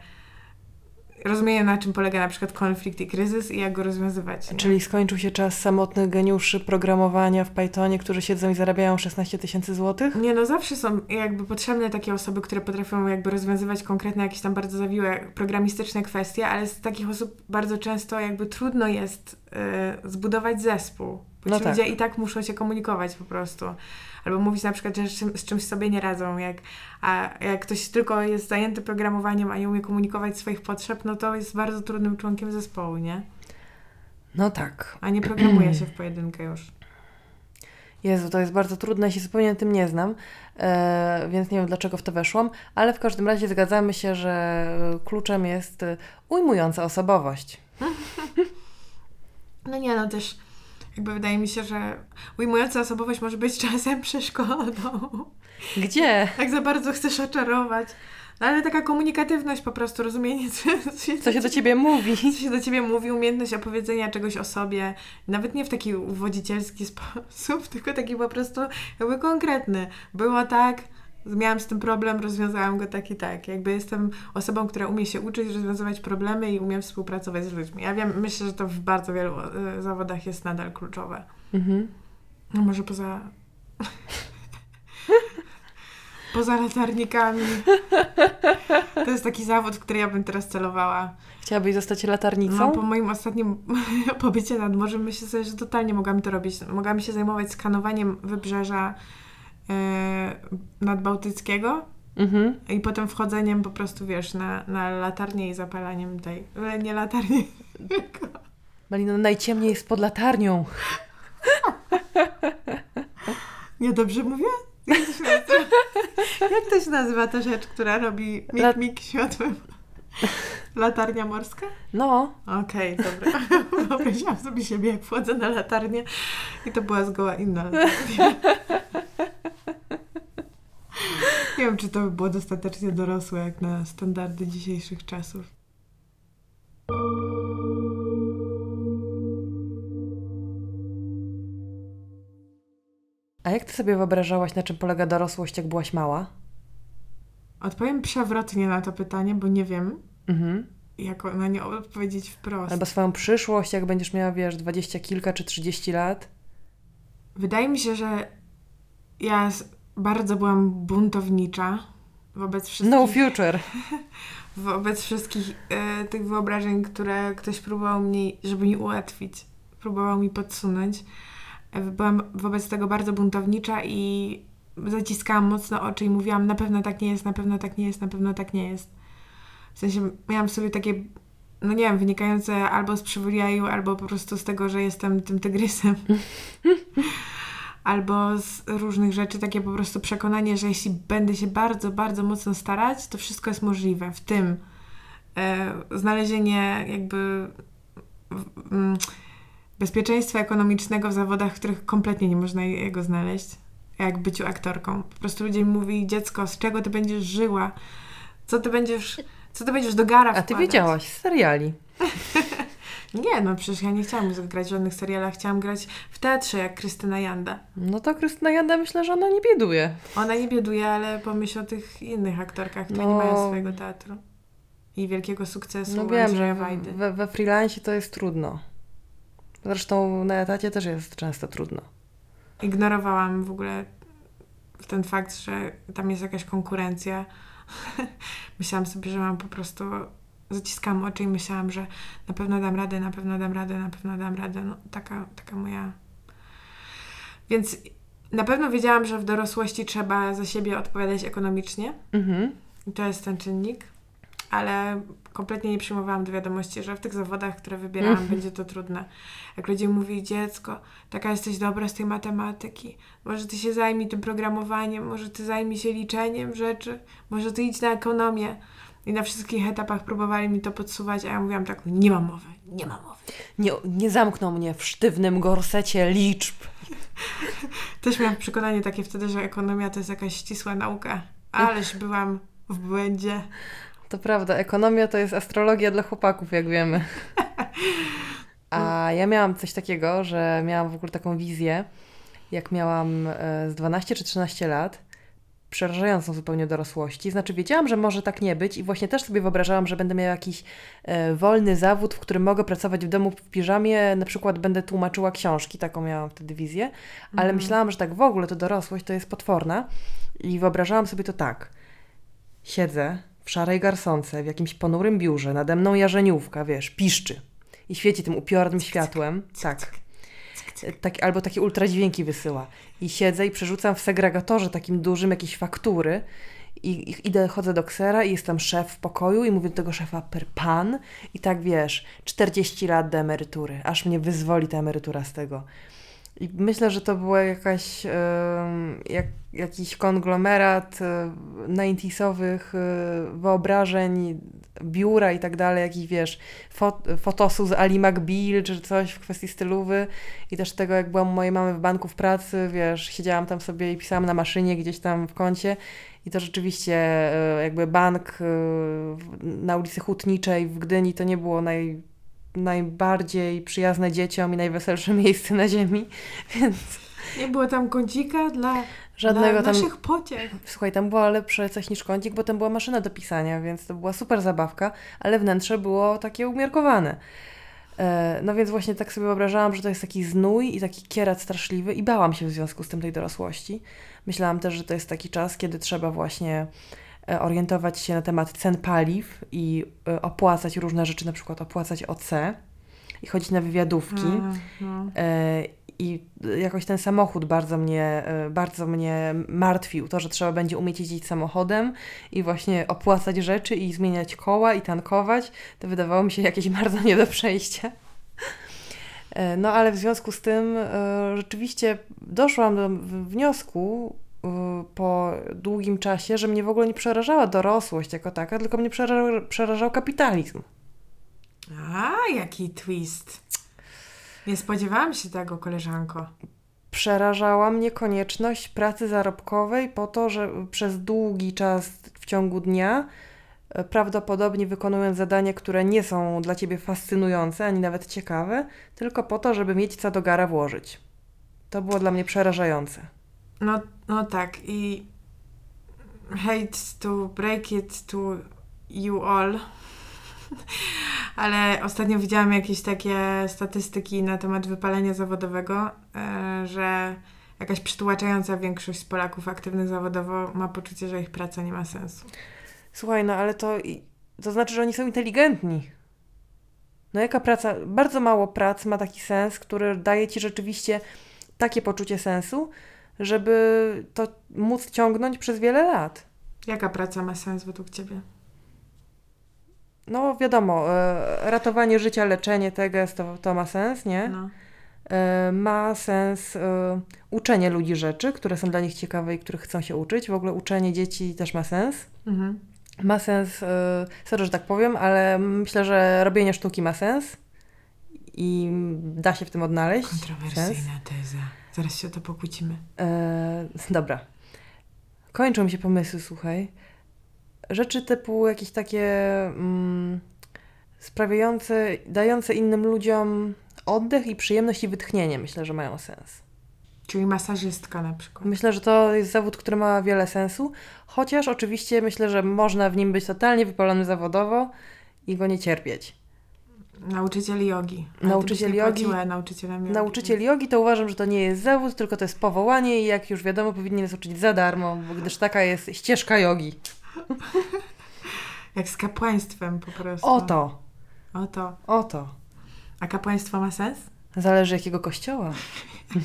rozumieją na czym polega na przykład konflikt i kryzys i jak go rozwiązywać. nie? Czyli skończył się czas samotnych geniuszy programowania w Pythonie, którzy siedzą i zarabiają 16 tysięcy złotych? Nie, no zawsze są jakby potrzebne takie osoby, które potrafią jakby rozwiązywać konkretne jakieś tam bardzo zawiłe programistyczne kwestie, ale z takich osób bardzo często jakby trudno jest y, zbudować zespół. Bo No ci tak. ludzie i tak muszą się komunikować po prostu. Albo mówić na przykład, że z, czym, z czymś sobie nie radzą. Jak, a jak ktoś tylko jest zajęty programowaniem, a nie umie komunikować swoich potrzeb, no to jest bardzo trudnym członkiem zespołu, nie? No tak. A nie programuje się w pojedynkę już. Jezu, to jest bardzo trudne, ja się zupełnie tym nie znam, e, więc nie wiem dlaczego w to weszłam, ale w każdym razie zgadzamy się, że kluczem jest e, ujmująca osobowość. No nie, no też jakby wydaje mi się, że ujmująca osobowość może być czasem przeszkodą. Gdzie? Jak za bardzo chcesz oczarować. No ale taka komunikatywność po prostu, rozumienie, co, co, się, Co się do ciebie mówi? co się do ciebie mówi, umiejętność opowiedzenia czegoś o sobie, nawet nie w taki uwodzicielski sposób, tylko taki po prostu jakby konkretny. Było tak, miałam z tym problem, rozwiązałam go tak i tak. Jakby jestem osobą, która umie się uczyć, rozwiązywać problemy i umiem współpracować z ludźmi. Ja wiem, myślę, że to w bardzo wielu e, zawodach jest nadal kluczowe. Mhm. No może poza... poza latarnikami. To jest taki zawód, w który ja bym teraz celowała. Chciałabyś zostać latarnicą? No, po moim ostatnim pobycie nad morzem myślę sobie, że totalnie mogłam to robić. Mogłam się zajmować skanowaniem wybrzeża nadbałtyckiego Mhm. i potem wchodzeniem po prostu, wiesz, na, na latarnię i zapalaniem tej... e, Nie latarnię. Malino, najciemniej jest pod latarnią. Nie dobrze mówię? Jak to się nazywa, ta rzecz, która robi mik-mik światłem? Latarnia morska? No, Okej, dobra. Wyobraziłam sobie siebie, jak wchodzę na latarnię i to była zgoła inna latarnia. Nie wiem, czy to by było dostatecznie dorosłe jak na standardy dzisiejszych czasów. A jak ty sobie wyobrażałaś, na czym polega dorosłość, jak byłaś mała? Odpowiem przewrotnie na to pytanie, bo nie wiem, mhm. jak na nie odpowiedzieć wprost. Albo swoją przyszłość, jak będziesz miała, wiesz, dwadzieścia kilka czy trzydzieści lat? Wydaje mi się, że ja bardzo byłam buntownicza wobec wszystkich, No future. wobec wszystkich e, tych wyobrażeń, które ktoś próbował mi, żeby mi ułatwić, próbował mi podsunąć. E, byłam wobec tego bardzo buntownicza i zaciskałam mocno oczy i mówiłam, na pewno tak nie jest, na pewno tak nie jest, na pewno tak nie jest. W sensie miałam w sobie takie, no nie wiem, wynikające albo z przywileju, albo po prostu z tego, że jestem tym tygrysem. albo z różnych rzeczy, takie po prostu przekonanie, że jeśli będę się bardzo, bardzo mocno starać, to wszystko jest możliwe. W tym e, znalezienie jakby mm, bezpieczeństwa ekonomicznego w zawodach, w których kompletnie nie można jego znaleźć, jak byciu aktorką. Po prostu ludzie mi mówili, dziecko, z czego ty będziesz żyła? Co ty będziesz, co ty będziesz do gara A ty wkładać? wiedziałaś, z seriali. Nie, no przecież ja nie chciałam grać w żadnych serialach, chciałam grać w teatrze, jak Krystyna Janda. No to Krystyna Janda myślę, że ona nie bieduje. Ona nie bieduje, ale pomyśl o tych innych aktorkach, które nie No. mają swojego teatru. I wielkiego sukcesu No wiem, że Wajdy. we, we freelancie to jest trudno. Zresztą na etacie też jest często trudno. Ignorowałam w ogóle ten fakt, że tam jest jakaś konkurencja. myślałam sobie, że mam po prostu... Zaciskałam oczy i myślałam, że na pewno dam radę, na pewno dam radę, na pewno dam radę. No, taka, taka moja... Więc na pewno wiedziałam, że w dorosłości trzeba za siebie odpowiadać ekonomicznie. Mhm. I to jest ten czynnik, ale kompletnie nie przyjmowałam do wiadomości, że w tych zawodach, które wybierałam, Mhm. będzie to trudne. Jak ludzie mówili, dziecko, taka jesteś dobra z tej matematyki, może ty się zajmij tym programowaniem, może ty zajmij się liczeniem rzeczy, może ty idź na ekonomię. I na wszystkich etapach próbowali mi to podsuwać, a ja mówiłam tak, nie ma mowy, nie ma mowy. Nie, nie zamknął mnie w sztywnym gorsecie liczb. Też miałam przekonanie takie wtedy, że ekonomia to jest jakaś ścisła nauka, ależ byłam w błędzie. To prawda, ekonomia to jest astrologia dla chłopaków, jak wiemy. A ja miałam coś takiego, że miałam w ogóle taką wizję, jak miałam e, z 12 czy 13 lat, przerażającą zupełnie dorosłości. Znaczy, wiedziałam, że może tak nie być, i właśnie też sobie wyobrażałam, że będę miała jakiś e, wolny zawód, w którym mogę pracować w domu w piżamie, na przykład będę tłumaczyła książki, taką miałam wtedy wizję, ale Mhm. myślałam, że tak w ogóle to dorosłość to jest potworna, i wyobrażałam sobie to tak. Siedzę w szarej garsonce, w jakimś ponurym biurze, nade mną jarzeniówka, wiesz, piszczy i świeci tym upiornym światłem. Tak. Tak, albo takie ultradźwięki wysyła. I siedzę i przerzucam w segregatorze takim dużym jakieś faktury i, i idę, chodzę do ksera i jest tam szef w pokoju i mówię do tego szefa per pan i tak wiesz, 40 lat do emerytury, aż mnie wyzwoli ta emerytura z tego. I myślę, że to była jakaś, jak, jakiś konglomerat e, 90sowych e, wyobrażeń, biura i tak dalej, jakiś wiesz, fot, fotosu z Ali McBeal czy coś w kwestii stylowy i też tego, jak byłam mojej mamy w banku w pracy, wiesz, siedziałam tam sobie i pisałam na maszynie gdzieś tam w kącie i to rzeczywiście e, jakby bank e, na ulicy Hutniczej w Gdyni to nie było naj, najbardziej przyjazne dzieciom i najweselsze miejsce na ziemi, więc Nie było tam kącika dla, żadnego dla tam... naszych pociech. Słuchaj, tam była lepsze coś niż kącik, bo tam była maszyna do pisania, więc to była super zabawka, ale wnętrze było takie umiarkowane. E, No więc właśnie tak sobie wyobrażałam, że to jest taki znój i taki kierat straszliwy i bałam się w związku z tym tej dorosłości. Myślałam też, że to jest taki czas, kiedy trzeba właśnie orientować się na temat cen paliw i e, opłacać różne rzeczy, na przykład opłacać OC i chodzić na wywiadówki. No. E, I jakoś ten samochód bardzo mnie, e, bardzo mnie martwił. To, że trzeba będzie umieć jeździć samochodem i właśnie opłacać rzeczy i zmieniać koła i tankować, to wydawało mi się jakieś bardzo nie do przejścia. E, No ale w związku z tym e, rzeczywiście doszłam do wniosku e, po długim czasie, że mnie w ogóle nie przerażała dorosłość jako taka, tylko mnie przerażał, przerażał kapitalizm. A, jaki twist. Nie spodziewałam się tego, koleżanko. przerażała mnie konieczność pracy zarobkowej po to, że przez długi czas w ciągu dnia, e, prawdopodobnie wykonując zadania, które nie są dla ciebie fascynujące ani nawet ciekawe, tylko po to, żeby mieć co do gara włożyć. To było dla mnie przerażające. No, no tak i hate to break it to you all. Ale ostatnio widziałam jakieś takie statystyki na temat wypalenia zawodowego, e, że jakaś przytłaczająca większość Polaków aktywnych zawodowo ma poczucie, że ich praca nie ma sensu. Słuchaj, no ale to, to znaczy, że oni są inteligentni. No jaka praca? Bardzo mało prac ma taki sens, który daje ci rzeczywiście takie poczucie sensu, żeby to móc ciągnąć przez wiele lat. Jaka praca ma sens według Ciebie? No wiadomo, e, ratowanie życia, leczenie tego, to, to ma sens, nie? No. E, ma sens e, uczenie ludzi rzeczy, które są dla nich ciekawe i których chcą się uczyć. W ogóle uczenie dzieci też ma sens. Mhm. Ma sens, sorry, że tak powiem, ale myślę, że robienie sztuki ma sens i da się w tym odnaleźć. Sens. Kontrowersyjna teza. Zaraz się o to pokłócimy. E, dobra. Kończą mi się pomysły, słuchaj. Rzeczy typu jakieś takie mm, sprawiające, dające innym ludziom oddech i przyjemność i wytchnienie, myślę, że mają sens. Czyli masażystka na przykład. Myślę, że to jest zawód, który ma wiele sensu, chociaż oczywiście myślę, że można w nim być totalnie wypalonym zawodowo i go nie cierpieć. Nauczyciel jogi. Ale Nauczyciel jogi- nauczycielem jogi. Nauczyciel jogi to uważam, że to nie jest zawód, tylko to jest powołanie i jak już wiadomo, powinien nas uczyć za darmo, gdyż taka jest ścieżka jogi. Jak z kapłaństwem po prostu. Oto, Oto. oto. A kapłaństwo ma sens? Zależy jakiego kościoła.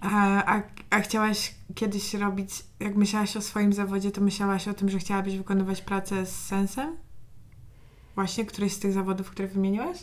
A, a, a chciałaś kiedyś robić, jak myślałaś o swoim zawodzie, to myślałaś o tym, że chciałabyś wykonywać pracę z sensem? Właśnie któryś z tych zawodów, które wymieniłaś?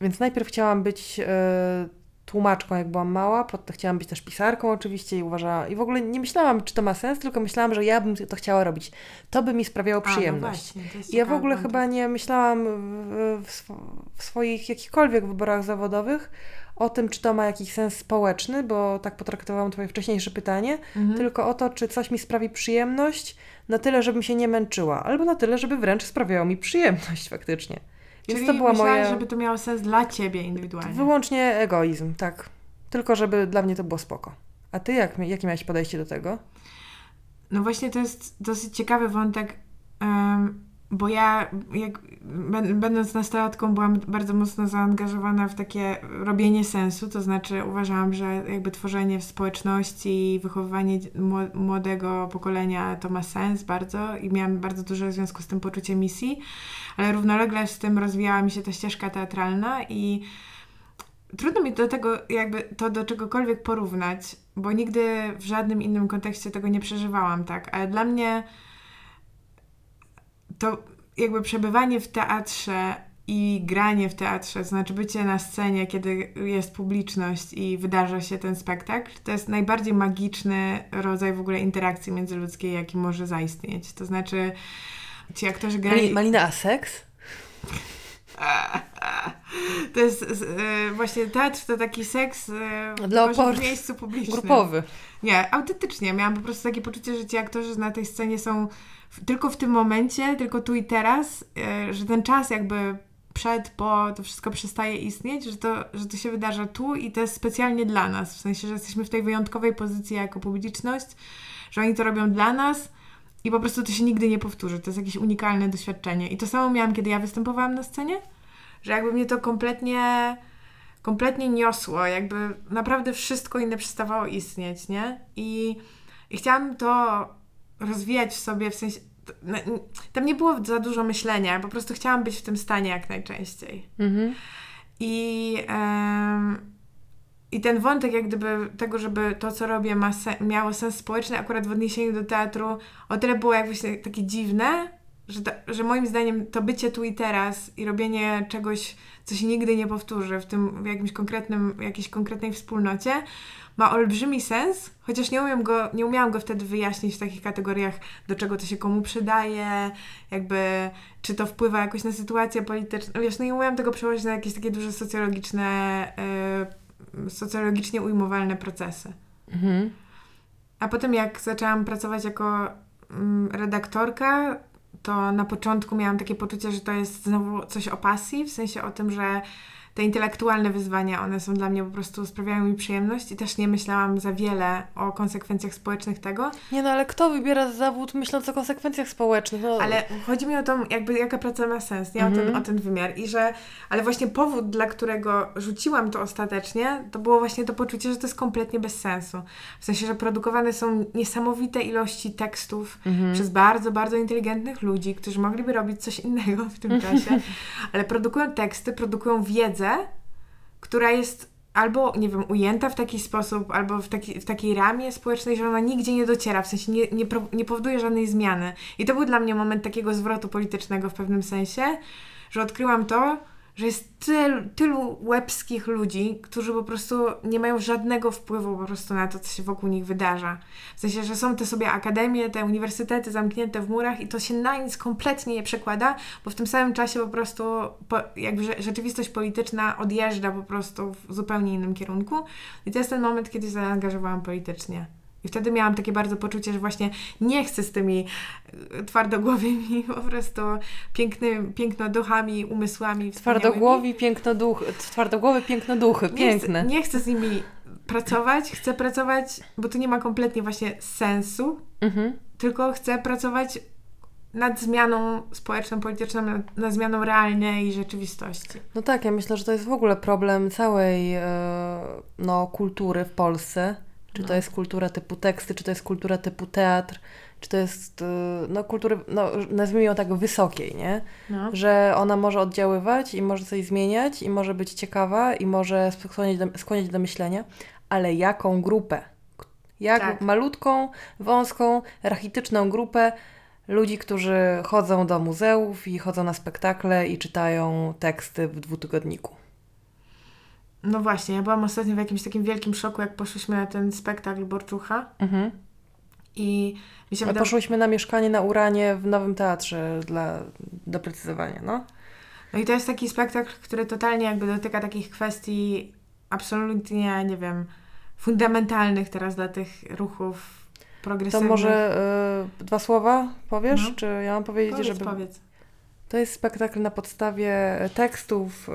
Więc najpierw chciałam być e, tłumaczką, jak byłam mała, potem chciałam być też pisarką oczywiście i uważałam, i w ogóle nie myślałam, czy to ma sens, tylko myślałam, że ja bym to chciała robić. To by mi sprawiało A, no przyjemność. właśnie, ja w ogóle chyba nie myślałam w, w, swo- w swoich jakichkolwiek wyborach zawodowych o tym, czy to ma jakiś sens społeczny, bo tak potraktowałam Twoje wcześniejsze pytanie, Mhm. tylko o to, czy coś mi sprawi przyjemność na tyle, żebym się nie męczyła, albo na tyle, żeby wręcz sprawiało mi przyjemność faktycznie. Więc Czyli to była myślałaś, moja... żeby to miało sens dla ciebie indywidualnie. Wyłącznie egoizm, tak. Tylko żeby dla mnie to było spoko. A ty jak, jakie miałeś podejście do tego? No właśnie to jest dosyć ciekawy wątek, em, bo ja jak, bę- będąc nastolatką byłam bardzo mocno zaangażowana w takie robienie sensu, to znaczy uważałam, że jakby tworzenie w społeczności, wychowywanie dzie- mło- młodego pokolenia to ma sens bardzo i miałam bardzo duże w związku z tym poczucie misji, ale równolegle z tym rozwijała mi się ta ścieżka teatralna i trudno mi do tego jakby to do czegokolwiek porównać, bo nigdy w żadnym innym kontekście tego nie przeżywałam, tak, ale dla mnie to jakby przebywanie w teatrze i granie w teatrze, to znaczy bycie na scenie, kiedy jest publiczność i wydarza się ten spektakl, to jest najbardziej magiczny rodzaj w ogóle interakcji międzyludzkiej, jaki może zaistnieć. To znaczy ci aktorzy. Mali- Malina, a seks? To jest e, właśnie teatr to taki seks Dla opor- w miejscu publicznym. Grupowy. Nie, autentycznie. Miałam po prostu takie poczucie, że ci aktorzy na tej scenie są tylko w tym momencie, tylko tu i teraz, e, że ten czas jakby przed, po, to wszystko przestaje istnieć, że to, że to się wydarza tu i to jest specjalnie dla nas. W sensie, że jesteśmy w tej wyjątkowej pozycji jako publiczność, że oni to robią dla nas i po prostu to się nigdy nie powtórzy. To jest jakieś unikalne doświadczenie. I to samo miałam, kiedy ja występowałam na scenie, że jakby mnie to kompletnie kompletnie niosło, jakby naprawdę wszystko inne przestawało istnieć, nie? I, i chciałam to rozwijać w sobie, w sensie, tam nie było za dużo myślenia, po prostu chciałam być w tym stanie jak najczęściej. Mhm. I, em, I ten wątek, jak gdyby tego, żeby to, co robię, ma se- miało sens społeczny, akurat w odniesieniu do teatru, o tyle było jakby się takie dziwne, że, że moim zdaniem to bycie tu i teraz i robienie czegoś, co się nigdy nie powtórzy w tym w jakimś konkretnym, jakiejś konkretnej wspólnocie, ma olbrzymi sens, chociaż nie umiem go, nie umiałam go wtedy wyjaśnić w takich kategoriach, do czego to się komu przydaje, jakby czy to wpływa jakoś na sytuację polityczną. Wiesz, no nie umiałam tego przełożyć na jakieś takie duże socjologiczne, y, socjologicznie ujmowalne procesy. Mhm. A potem jak zaczęłam pracować jako mm, redaktorka, to na początku miałam takie poczucie, że to jest znowu coś o pasji, w sensie o tym, że te intelektualne wyzwania, one są dla mnie po prostu, sprawiają mi przyjemność i też nie myślałam za wiele o konsekwencjach społecznych tego, Nie no, ale kto wybiera zawód myśląc o konsekwencjach społecznych? No, ale chodzi mi o to, jakby jaka praca ma sens, nie? O, ten, Mhm. o ten wymiar i że, ale właśnie powód, dla którego rzuciłam to ostatecznie, to było właśnie to poczucie, że to jest kompletnie bez sensu. W sensie, że produkowane są niesamowite ilości tekstów Mhm. przez bardzo, bardzo inteligentnych ludzi, którzy mogliby robić coś innego w tym czasie, ale produkują teksty, produkują wiedzę, która jest albo, nie wiem, ujęta w taki sposób, albo w, taki, w takiej ramie społecznej, że ona nigdzie nie dociera, w sensie nie, nie, nie powoduje żadnej zmiany. I to był dla mnie moment takiego zwrotu politycznego w pewnym sensie, że odkryłam to, że jest tyl, tylu łebskich ludzi, którzy po prostu nie mają żadnego wpływu po prostu na to, co się wokół nich wydarza. W sensie, że są te sobie akademie, te uniwersytety zamknięte w murach i to się na nic kompletnie nie przekłada, bo w tym samym czasie po prostu po, jakby rze- rzeczywistość polityczna odjeżdża po prostu w zupełnie innym kierunku. I to jest ten moment, kiedy zaangażowałam politycznie. I wtedy miałam takie bardzo poczucie, że właśnie nie chcę z tymi e, twardogłowymi, po prostu pięknymi, pięknoduchami, umysłami. Twardogłowi, pięknoduchy, twardogłowy, pięknoduchy, Nie piękne. Chcę, nie chcę z nimi pracować, chcę pracować, bo to nie ma kompletnie właśnie sensu, Mhm. tylko chcę pracować nad zmianą społeczną, polityczną, nad, nad zmianą realnej rzeczywistości. No tak, ja myślę, że to jest w ogóle problem całej e, no, kultury w Polsce. Czy to No. jest kultura typu teksty, czy to jest kultura typu teatr, czy to jest e, no, kultury, no, nazwijmy ją tak wysokiej, nie? No. Że ona może oddziaływać i może coś zmieniać i może być ciekawa i może skłonić do, skłonić do myślenia, ale jaką grupę? Jak Tak. malutką, wąską, rachityczną grupę ludzi, którzy chodzą do muzeów i chodzą na spektakle i czytają teksty w dwutygodniku. No właśnie, ja byłam ostatnio w jakimś takim wielkim szoku, jak poszliśmy na ten spektakl Borczucha Mhm. i mi się A wydawało... poszłyśmy na mieszkanie na Uranie w Nowym Teatrze dla doprecyzowania, no. No i to jest taki spektakl, który totalnie jakby dotyka takich kwestii absolutnie, nie wiem, fundamentalnych teraz dla tych ruchów To progresywnych. może y, dwa słowa powiesz? No. Czy ja mam powiedzieć, Powiedz, żeby... powiedz. To jest spektakl na podstawie tekstów y,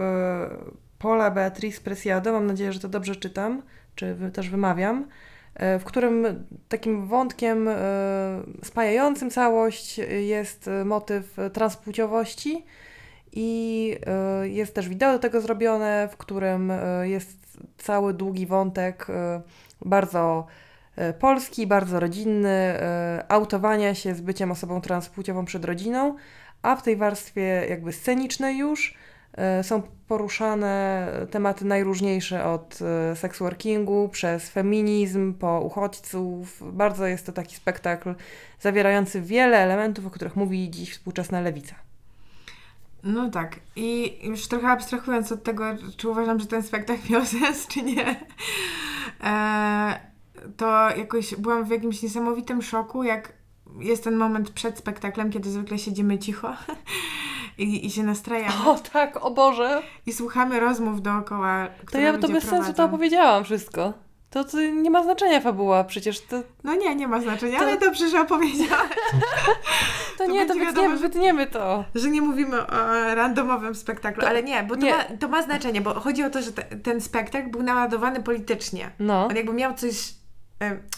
Paula Beatrice Preciado, mam nadzieję, że to dobrze czytam, czy też wymawiam, y, w którym takim wątkiem y, spajającym całość jest motyw transpłciowości i y, jest też wideo do tego zrobione, w którym jest cały długi wątek bardzo polski, bardzo rodzinny, autowania się z byciem osobą transpłciową przed rodziną, a w tej warstwie jakby scenicznej już są poruszane tematy najróżniejsze od y, sex workingu przez feminizm po uchodźców. Bardzo jest to taki spektakl zawierający wiele elementów, o których mówi dziś współczesna lewica. No tak. I już trochę abstrahując od tego, czy uważam, że ten spektakl miał sens, czy nie, e, to jakoś byłam w jakimś niesamowitym szoku, jak jest ten moment przed spektaklem, kiedy zwykle siedzimy cicho i, i się nastrajamy O tak, o Boże! i słuchamy rozmów dookoła, To ja to bez sensu to opowiedziałam wszystko. To, to nie ma znaczenia fabuła, przecież to, No nie, nie ma znaczenia, To- ale dobrze, że opowiedziałaś, to, To nie, to wytniemy, wiadomo, wytniemy to. że nie mówimy o randomowym spektaklu, To- ale nie, bo to, nie. Ma, to ma znaczenie, bo chodzi o to, że te, ten spektakl był naładowany politycznie. No. On jakby miał coś.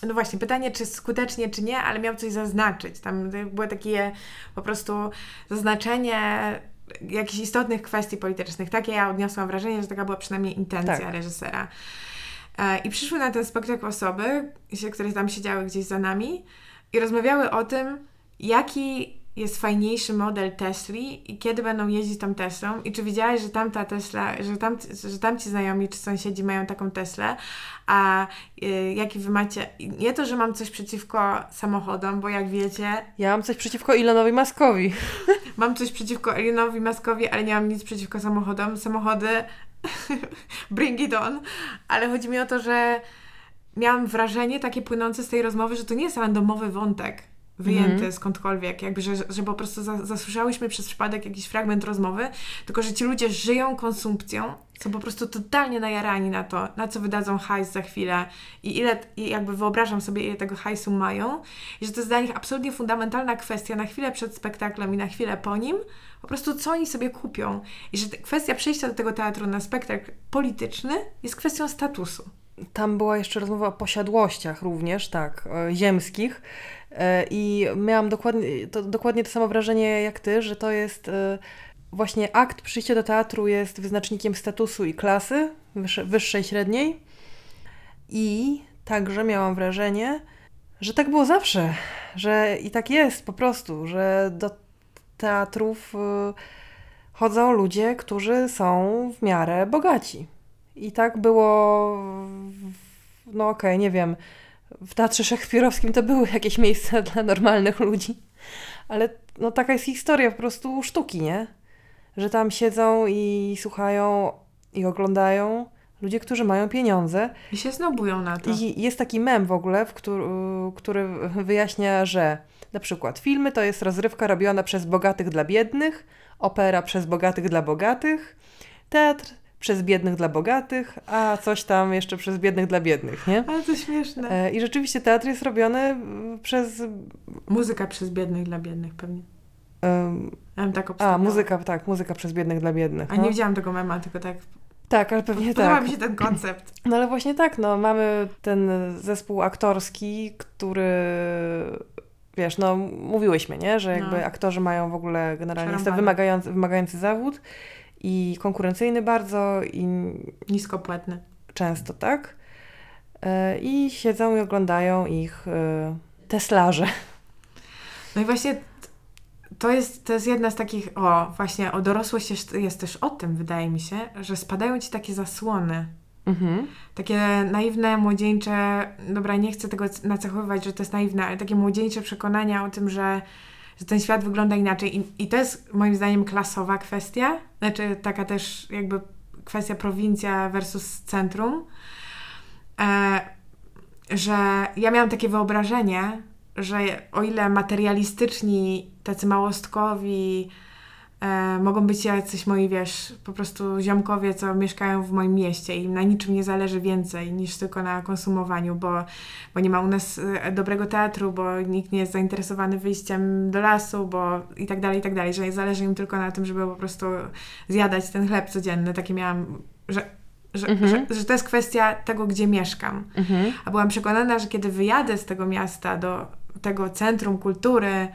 No właśnie, pytanie, czy skutecznie, czy nie, ale miał coś zaznaczyć. Tam było takie po prostu zaznaczenie jakichś istotnych kwestii politycznych. Takie ja odniosłam wrażenie, że taka była przynajmniej intencja Tak. reżysera. E, I przyszły na ten spektakl osoby, które tam siedziały gdzieś za nami i rozmawiały o tym, jaki jest fajniejszy model Tesli i kiedy będą jeździć tą Teslą i czy widziałaś, że tamta Tesla, że, tam, że tamci znajomi czy sąsiedzi mają taką Teslę, a y, jaki wy macie... Nie to, że mam coś przeciwko samochodom, bo jak wiecie, Ja mam coś przeciwko Elonowi Maskowi. mam coś przeciwko Elonowi Maskowi, ale nie mam nic przeciwko samochodom. Samochody bring it on. Ale chodzi mi o to, że miałam wrażenie takie płynące z tej rozmowy, że to nie jest randomowy wątek wyjęty Mhm. skądkolwiek, jakby, że, że po prostu za, zasłyszałyśmy przez przypadek jakiś fragment rozmowy, tylko że ci ludzie żyją konsumpcją są po prostu totalnie najarani na to, na co wydadzą hajs za chwilę i ile, i jakby wyobrażam sobie, ile tego hajsu mają i że to jest dla nich absolutnie fundamentalna kwestia na chwilę przed spektaklem i na chwilę po nim, po prostu co oni sobie kupią i że kwestia przejścia do tego teatru na spektakl polityczny jest kwestią statusu. Tam była jeszcze rozmowa o posiadłościach również, tak, e, ziemskich. E, I miałam dokładnie to, dokładnie to samo wrażenie jak ty, że to jest e, właśnie akt przyjścia do teatru jest wyznacznikiem statusu i klasy wyższej, średniej. I także miałam wrażenie, że tak było zawsze, że i tak jest po prostu, że do teatrów chodzą ludzie, którzy są w miarę bogaci. I tak było, no okej, okay, nie wiem, w Teatrze Szekspirowskim to były jakieś miejsca dla normalnych ludzi, ale no taka jest historia po prostu sztuki, nie? Że tam siedzą i słuchają i oglądają ludzie, którzy mają pieniądze. I się znobują na to. I jest taki mem w ogóle, w który, który wyjaśnia, że na przykład filmy to jest rozrywka robiona przez bogatych dla biednych, opera przez bogatych dla bogatych, teatr przez biednych dla bogatych, a coś tam jeszcze przez biednych dla biednych, nie? Ale to śmieszne. E, I rzeczywiście teatr jest robiony przez... Muzyka przez biednych dla biednych pewnie. Um, ja tak A, muzyka, tak, muzyka przez biednych dla biednych. A no. nie widziałam tego mema, tylko tak... Tak, ale pewnie Podoba tak. mi się ten koncept. No ale właśnie tak, no mamy ten zespół aktorski, który wiesz, no mówiłyśmy, nie? Że jakby no. aktorzy mają w ogóle generalnie jest to wymagający, wymagający zawód i konkurencyjny bardzo i niskopłatny. Często, tak? E, I siedzą i oglądają ich e, teslarze. No i właśnie to jest, to jest jedna z takich, o właśnie o dorosłość jest, jest też o tym, wydaje mi się, że spadają ci takie zasłony. Mhm. Takie naiwne, młodzieńcze, dobra, nie chcę tego nacechowywać, że to jest naiwne, ale takie młodzieńcze przekonania o tym, że że ten świat wygląda inaczej. I, I to jest moim zdaniem klasowa kwestia, znaczy taka też jakby kwestia prowincja versus centrum, e, że ja miałam takie wyobrażenie, że o ile materialistyczni, tacy małostkowi, E, mogą być jacyś moi, wiesz, po prostu ziomkowie, co mieszkają w moim mieście i na niczym nie zależy więcej niż tylko na konsumowaniu, bo, bo nie ma u nas e, dobrego teatru, bo nikt nie jest zainteresowany wyjściem do lasu, bo i tak dalej, i tak dalej, że zależy im tylko na tym, żeby po prostu zjadać ten chleb codzienny. Takie miałam, że że, mhm. że, że, to jest kwestia tego, gdzie mieszkam. Mhm. A byłam przekonana, że kiedy wyjadę z tego miasta do tego centrum kultury,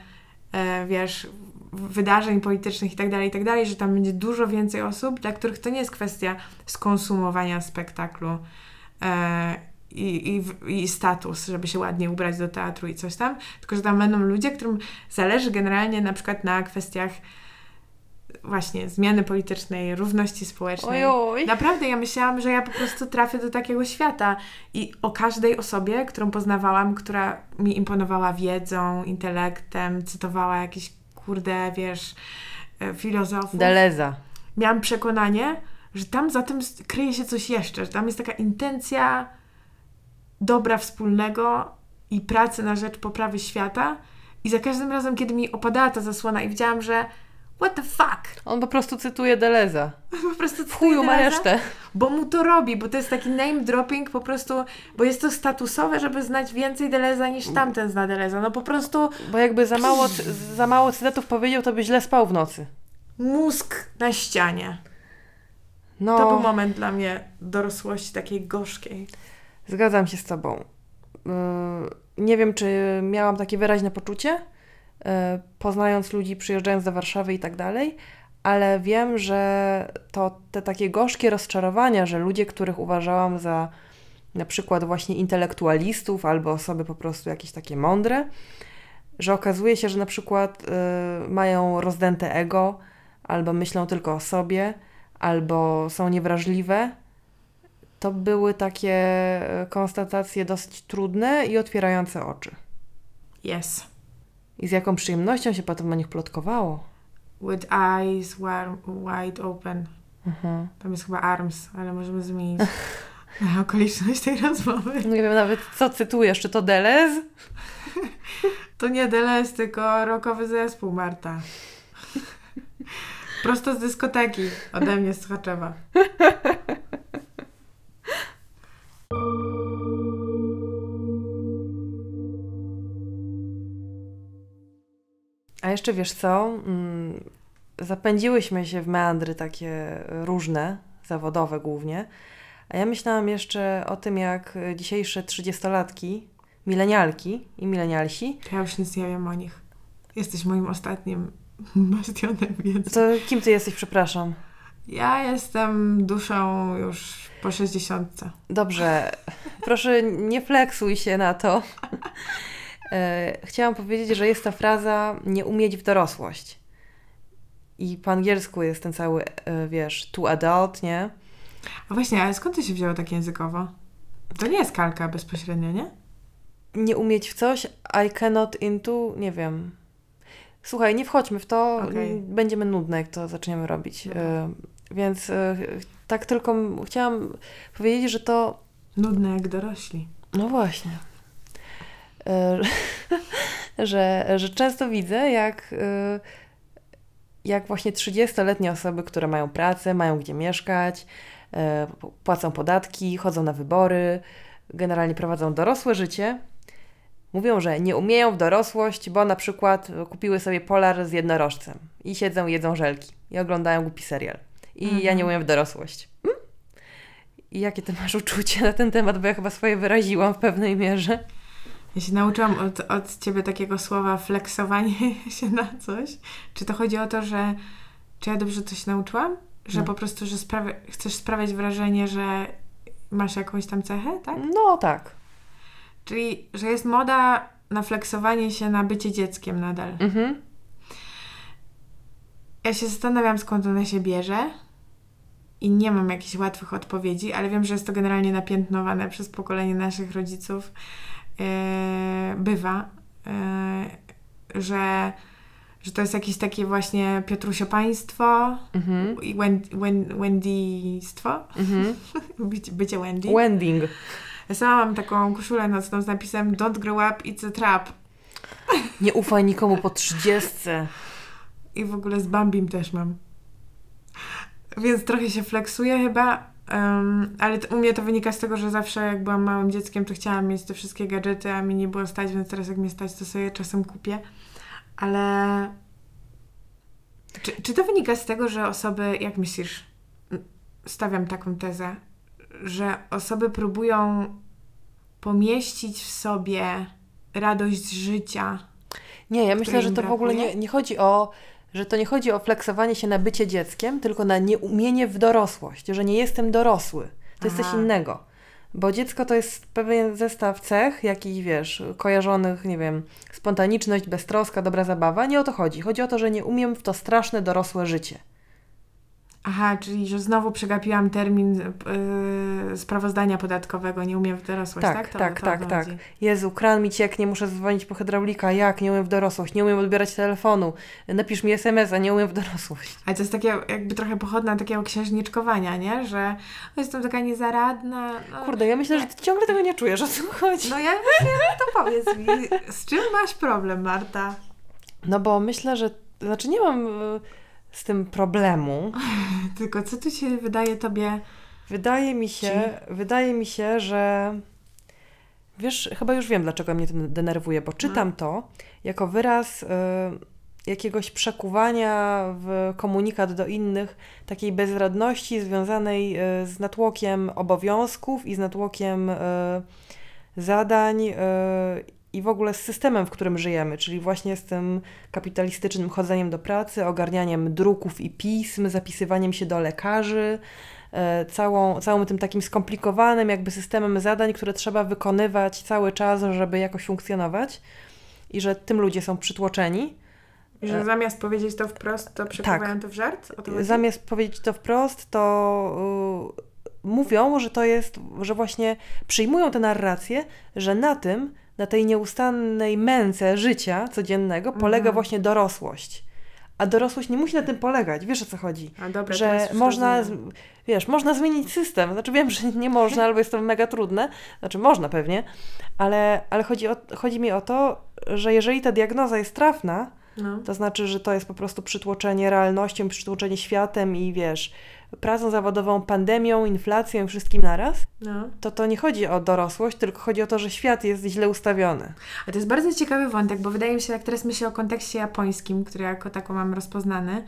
e, wiesz, wydarzeń politycznych i tak dalej, i tak dalej, że tam będzie dużo więcej osób, dla których to nie jest kwestia skonsumowania spektaklu e, i, i, i status, żeby się ładnie ubrać do teatru i coś tam, tylko że tam będą ludzie, którym zależy generalnie na przykład na kwestiach właśnie zmiany politycznej, równości społecznej. Ojoj. Naprawdę ja myślałam, że ja po prostu trafię do takiego świata i o każdej osobie, którą poznawałam, która mi imponowała wiedzą, intelektem, cytowała jakieś kurde, wiesz, e, filozofów. Deleza. Miałam przekonanie, że tam za tym kryje się coś jeszcze, że tam jest taka intencja dobra wspólnego i pracy na rzecz poprawy świata. I za każdym razem, kiedy mi opadała ta zasłona i widziałam, że What the fuck? On po prostu cytuje Deleza. po prostu cytuje Chuju ma resztę. Bo mu to robi, bo to jest taki name dropping po prostu, bo jest to statusowe, żeby znać więcej Deleza niż tamten zna Deleza. No po prostu... Bo jakby za mało, za mało cytatów powiedział, to by źle spał w nocy. Mózg na ścianie. No. To był moment dla mnie dorosłości takiej gorzkiej. Zgadzam się z Tobą. Yy, nie wiem, czy miałam takie wyraźne poczucie, poznając ludzi, przyjeżdżając do Warszawy i tak dalej, ale wiem, że to te takie gorzkie rozczarowania, że ludzie, których uważałam za na przykład właśnie intelektualistów albo osoby po prostu jakieś takie mądre, że okazuje się, że na przykład y, mają rozdęte ego, albo myślą tylko o sobie, albo są niewrażliwe. To były takie e, konstatacje dosyć trudne i otwierające oczy. Yes. I z jaką przyjemnością się potem o nich plotkowało. With eyes wide open. Mhm. Tam jest chyba arms, ale możemy zmienić okoliczność tej rozmowy. Nie wiem nawet, co cytujesz. Czy to Delez? to nie Delez, tylko rokowy zespół, Marta. Prosto z dyskoteki ode mnie z Chaczewa. Jeszcze wiesz co? Mm, zapędziłyśmy się w meandry takie różne, zawodowe głównie. A ja myślałam jeszcze o tym, jak dzisiejsze trzydziestolatki, milenialki i milenialsi. Ja już nic nie wiem o nich. Jesteś moim ostatnim bastionem wiedzy. To kim ty jesteś, przepraszam? Ja jestem duszą już po 60. Dobrze, proszę nie fleksuj się na to. E, chciałam powiedzieć, że jest ta fraza nie umieć w dorosłość. I po angielsku jest ten cały, e, wiesz, to adult, nie? A właśnie, ale skąd to się wzięło tak językowo? To nie jest kalka bezpośrednio, nie? Nie umieć w coś, I cannot into, nie wiem. Słuchaj, nie wchodźmy w to, Okej. będziemy nudne, jak to zaczniemy robić. E, Więc e, tak tylko chciałam powiedzieć, że to Nudne jak dorośli. No właśnie. E, że, że często widzę, jak, e, jak właśnie 30-letnie osoby, które mają pracę, mają gdzie mieszkać, e, płacą podatki, chodzą na wybory, generalnie prowadzą dorosłe życie, mówią, że nie umieją w dorosłość, bo na przykład kupiły sobie polar z jednorożcem i siedzą jedzą żelki i oglądają głupi serial. I ja Mhm. nie umiem w dorosłość. Hmm? I jakie ty masz uczucie na ten temat, bo ja chyba swoje wyraziłam w pewnej mierze. Ja się nauczyłam od, od ciebie takiego słowa flexowanie się na coś. Czy to chodzi o to, że czy ja dobrze coś nauczyłam? Że No. po prostu, że sprawia, chcesz sprawiać wrażenie, że masz jakąś tam cechę, tak? No tak. Czyli, że jest moda na flexowanie się na bycie dzieckiem nadal. Mhm. Ja się zastanawiam, skąd ona się bierze i nie mam jakichś łatwych odpowiedzi, ale wiem, że jest to generalnie napiętnowane przez pokolenie naszych rodziców. Yy, bywa, yy, że, że to jest jakieś takie właśnie Piotrusiopaństwo Mhm. i Wen- Wen- Wendyństwo, Mhm. bycie, bycie Wendy. Wending. Ja sama mam taką koszulę nocną z napisem Don't grow up, it's a trap. Nie ufaj nikomu po trzydziestce. I w ogóle z Bambim też mam. Więc trochę się flexuję chyba, em, ale t- u mnie to wynika z tego, że zawsze jak byłam małym dzieckiem, to chciałam mieć te wszystkie gadżety, a mi nie było stać, więc teraz jak mnie stać, to sobie czasem kupię. Ale czy, czy to wynika z tego, że osoby, jak myślisz, stawiam taką tezę, że osoby próbują pomieścić w sobie radość życia, Nie, ja myślę, że to w ogóle brakuje? nie, nie chodzi o, że to nie chodzi o flexowanie się na bycie dzieckiem, tylko na nieumienie w dorosłość, że nie jestem dorosły. To jest coś innego. Bo dziecko to jest pewien zestaw cech, jakichś, wiesz, kojarzonych, nie wiem, spontaniczność, beztroska, dobra zabawa. Nie o to chodzi. Chodzi o to, że nie umiem w to straszne dorosłe życie. Aha, czyli że znowu przegapiłam termin yy, sprawozdania podatkowego, nie umiem w dorosłość, tak? Tak, To- tak, to tak, tak. Jezu, kran mi cieknie, muszę dzwonić po hydraulika. Jak? Nie umiem w dorosłość, nie umiem odbierać telefonu. Napisz mi SMS-a, nie umiem w dorosłość. Ale to jest takie jakby trochę pochodna takiego księżniczkowania, nie? Że o, jestem taka niezaradna. No, Kurde, ja myślę, że ty ciągle tego nie czujesz, o co chodzi. No ja wiem, to powiedz mi, z czym masz problem, Marta? No bo myślę, że, znaczy nie mam y, z tym problemu. Tylko co tu się wydaje tobie... Wydaje mi się, wydaje mi się, że wiesz, chyba już wiem, dlaczego mnie to denerwuje, bo czytam to jako wyraz y, jakiegoś przekuwania w komunikat do innych, takiej bezradności związanej y, z natłokiem obowiązków i z natłokiem y, zadań y, i w ogóle z systemem, w którym żyjemy, czyli właśnie z tym kapitalistycznym chodzeniem do pracy, ogarnianiem druków i pism, zapisywaniem się do lekarzy, e, całą, całym tym takim skomplikowanym jakby systemem zadań, które trzeba wykonywać cały czas, żeby jakoś funkcjonować i że tym ludzie są przytłoczeni. Że E, zamiast powiedzieć to wprost, to przekuwają to w żart? Zamiast powiedzieć to wprost, to y, mówią, że to jest, że właśnie przyjmują tę narrację, że na tym, na tej nieustannej męce życia codziennego polega Mhm. właśnie dorosłość. A dorosłość nie musi na tym polegać, wiesz o co chodzi? A dobra, że można, rozumiem. wiesz, można zmienić system. Znaczy wiem, że nie można, albo jest to mega trudne. Znaczy można pewnie, ale, ale chodzi, o, chodzi mi o to, że jeżeli ta diagnoza jest trafna, No. to znaczy, że to jest po prostu przytłoczenie realnością, przytłoczenie światem i wiesz, pracą zawodową, pandemią, inflacją wszystkim naraz, No. to to nie chodzi o dorosłość, tylko chodzi o to, że świat jest źle ustawiony. A to jest bardzo ciekawy wątek, bo wydaje mi się, jak teraz myślę o kontekście japońskim, który jako tako mam rozpoznany,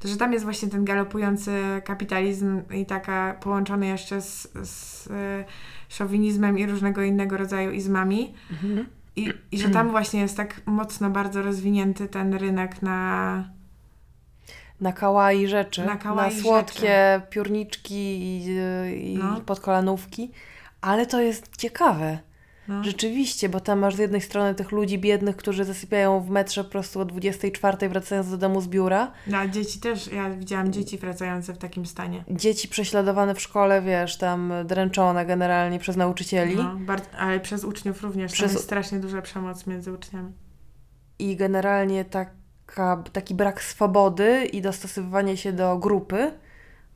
to że tam jest właśnie ten galopujący kapitalizm i taka połączony jeszcze z, z e, szowinizmem i różnego innego rodzaju izmami. I, I że tam właśnie jest tak mocno bardzo rozwinięty ten rynek na. Na kawaii rzeczy, Na kawaii słodkie piórniczki i, i No. podkolanówki, ale to jest ciekawe. No. Rzeczywiście, bo tam masz z jednej strony tych ludzi biednych, którzy zasypiają w metrze po prostu o 24 wracając do domu z biura. No, a dzieci też, ja widziałam dzieci wracające w takim stanie. Dzieci prześladowane w szkole, wiesz, tam dręczone generalnie przez nauczycieli. No, ale przez uczniów również. Przez... Tam jest strasznie duża przemoc między uczniami. I generalnie taka, taki brak swobody i dostosowywanie się do grupy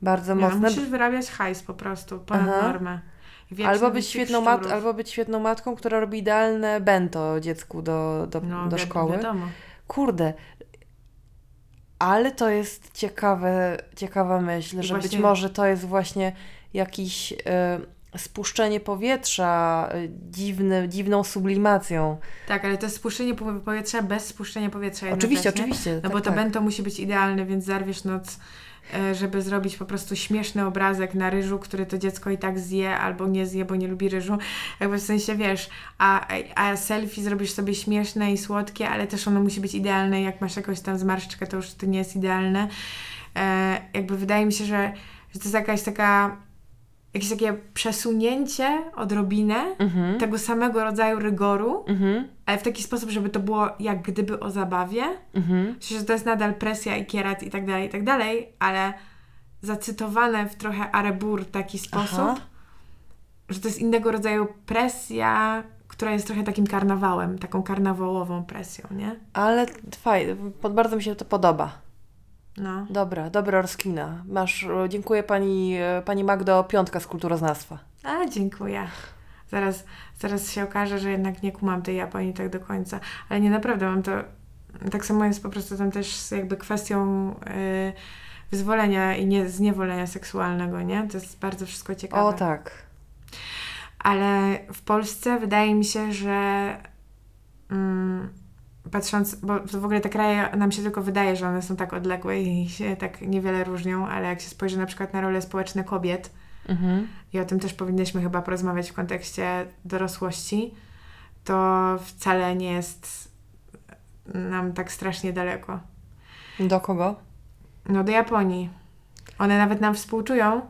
bardzo no, mocne. musisz wyrabiać hajs po prostu, ponad Aha. normę. Wieczny Albo być, świetną mat- albo być świetną matką, która robi idealne bento dziecku do, do, no, do szkoły. Wiadomo. Kurde. Ale to jest ciekawe, ciekawa myśl, I że być właśnie- może to jest właśnie jakiś y, spuszczenie powietrza y, dziwny, dziwną sublimacją. Tak, ale to jest spuszczenie po- powietrza bez spuszczenia powietrza Oczywiście, oczywiście. No tak, bo to tak. bento musi być idealne, więc zarwiesz noc, e, żeby zrobić po prostu śmieszny obrazek na ryżu, który to dziecko i tak zje albo nie zje, bo nie lubi ryżu. Jakby w sensie, wiesz, a, a selfie zrobisz sobie śmieszne i słodkie, ale też ono musi być idealne. Jak masz jakąś tam zmarszczkę, to już to nie jest idealne. E, jakby wydaje mi się, że, że to jest jakaś taka jakieś takie przesunięcie odrobinę Mhm. tego samego rodzaju rygoru, Mhm. ale w taki sposób, żeby to było jak gdyby o zabawie. Mhm. Myślę, że to jest nadal presja i kierat i tak dalej, i tak dalej, ale zacytowane w trochę arebur taki sposób, Aha. że to jest innego rodzaju presja, która jest trochę takim karnawałem, taką karnawałową presją, nie? Ale fajnie, bardzo mi się to podoba. No. Dobra, dobra rozkmina. Masz, dziękuję pani, pani Magdo, piątka z kulturoznawstwa. A, dziękuję. Zaraz, zaraz się okaże, że jednak nie kumam tej Japonii tak do końca. Ale nie naprawdę mam to... Tak samo jest po prostu tam też z jakby kwestią y, wyzwolenia i nie, zniewolenia seksualnego, nie? To jest bardzo wszystko ciekawe. O tak. Ale w Polsce wydaje mi się, że mm, patrząc, bo w ogóle te kraje nam się tylko wydaje, że one są tak odległe i się tak niewiele różnią, ale jak się spojrzy na przykład na role społeczne kobiet, Mhm. i o tym też powinniśmy chyba porozmawiać w kontekście dorosłości, to wcale nie jest nam tak strasznie daleko. Do kogo? No do Japonii. One nawet nam współczują,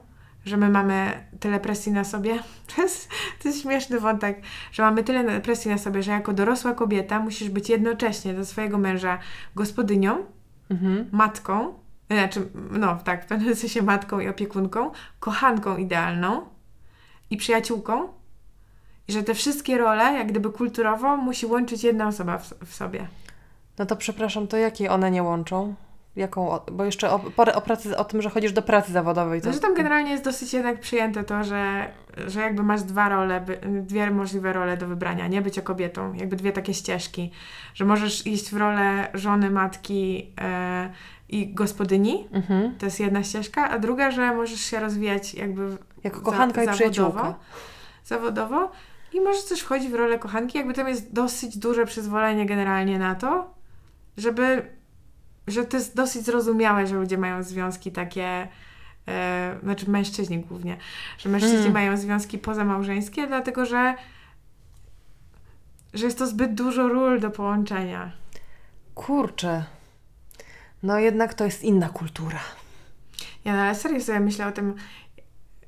że my mamy tyle presji na sobie. To jest, to jest śmieszny wątek, że mamy tyle presji na sobie, że jako dorosła kobieta musisz być jednocześnie dla swojego męża gospodynią, Mhm. matką, znaczy, no tak, w pewnym sensie matką i opiekunką, kochanką idealną i przyjaciółką. I że te wszystkie role, jak gdyby kulturowo, musi łączyć jedna osoba w, w sobie. No to przepraszam, to jakie one nie łączą? Jaką, bo jeszcze o, o, pracy, o tym, że chodzisz do pracy zawodowej. To... No, że tam generalnie jest dosyć jednak przyjęte to, że, że jakby masz dwa role, dwie możliwe role do wybrania, nie? Bycie kobietą, jakby dwie takie ścieżki, że możesz iść w rolę żony, matki e, i gospodyni, Mhm. to jest jedna ścieżka, a druga, że możesz się rozwijać jakby Jako za- kochanka i zawodowo, przyjaciółka. zawodowo i możesz też wchodzić w rolę kochanki, jakby tam jest dosyć duże przyzwolenie generalnie na to, żeby, że to jest dosyć zrozumiałe, że ludzie mają związki takie, e, znaczy mężczyźni głównie, że mężczyźni Mm. mają związki pozamałżeńskie, dlatego że że jest to zbyt dużo ról do połączenia. Kurczę. No jednak to jest inna kultura. Ja no, ale serio sobie myślę o tym,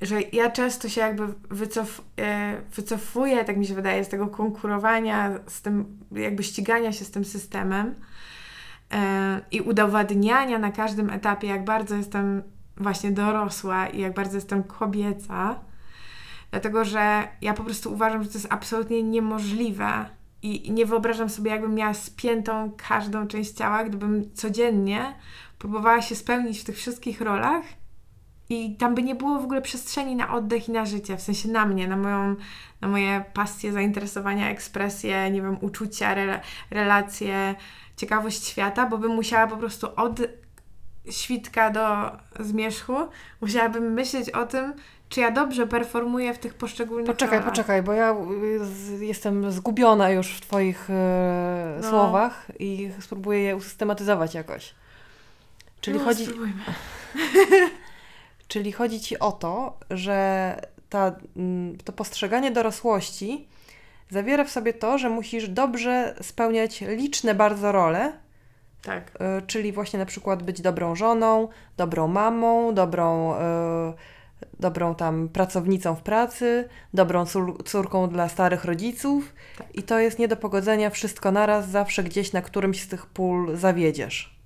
że ja często się jakby wycof, e, wycofuję, tak mi się wydaje, z tego konkurowania, z tym jakby ścigania się z tym systemem i udowadniania na każdym etapie, jak bardzo jestem właśnie dorosła i jak bardzo jestem kobieca, dlatego że ja po prostu uważam, że to jest absolutnie niemożliwe i nie wyobrażam sobie, jakbym miała spiętą każdą część ciała, gdybym codziennie próbowała się spełnić w tych wszystkich rolach i tam by nie było w ogóle przestrzeni na oddech i na życie, w sensie na mnie, na moją, na moje pasje, zainteresowania, ekspresje, nie wiem, uczucia, rela- relacje, ciekawość świata, bo bym musiała po prostu od, świdka do zmierzchu, musiałabym myśleć o tym, czy ja dobrze performuję w tych poszczególnych Poczekaj, rolach. poczekaj, bo ja y, z, jestem zgubiona już w Twoich y, No. słowach i spróbuję je usystematyzować jakoś. Czyli, no, chodzi, spróbujmy. czyli chodzi Ci o to, że ta, mm, to postrzeganie dorosłości zawiera w sobie to, że musisz dobrze spełniać liczne bardzo role, Tak. y, czyli właśnie na przykład być dobrą żoną, dobrą mamą, dobrą, y, dobrą tam pracownicą w pracy, dobrą cór- córką dla starych rodziców Tak. i to jest nie do pogodzenia wszystko naraz, zawsze gdzieś na którymś z tych pól zawiedziesz.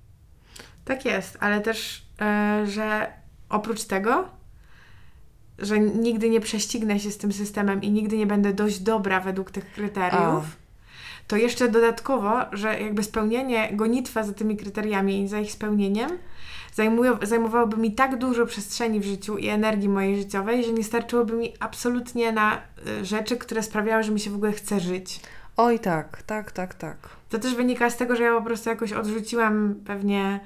Tak jest, ale też, e, że oprócz tego, że nigdy nie prześcignę się z tym systemem i nigdy nie będę dość dobra według tych kryteriów, to jeszcze dodatkowo, że jakby spełnienie, gonitwa za tymi kryteriami i za ich spełnieniem zajmują, zajmowałoby mi tak dużo przestrzeni w życiu i energii mojej życiowej, że nie starczyłoby mi absolutnie na y, rzeczy, które sprawiały, że mi się w ogóle chce żyć. Oj tak, tak, tak, tak. To też wynika z tego, że ja po prostu jakoś odrzuciłam pewnie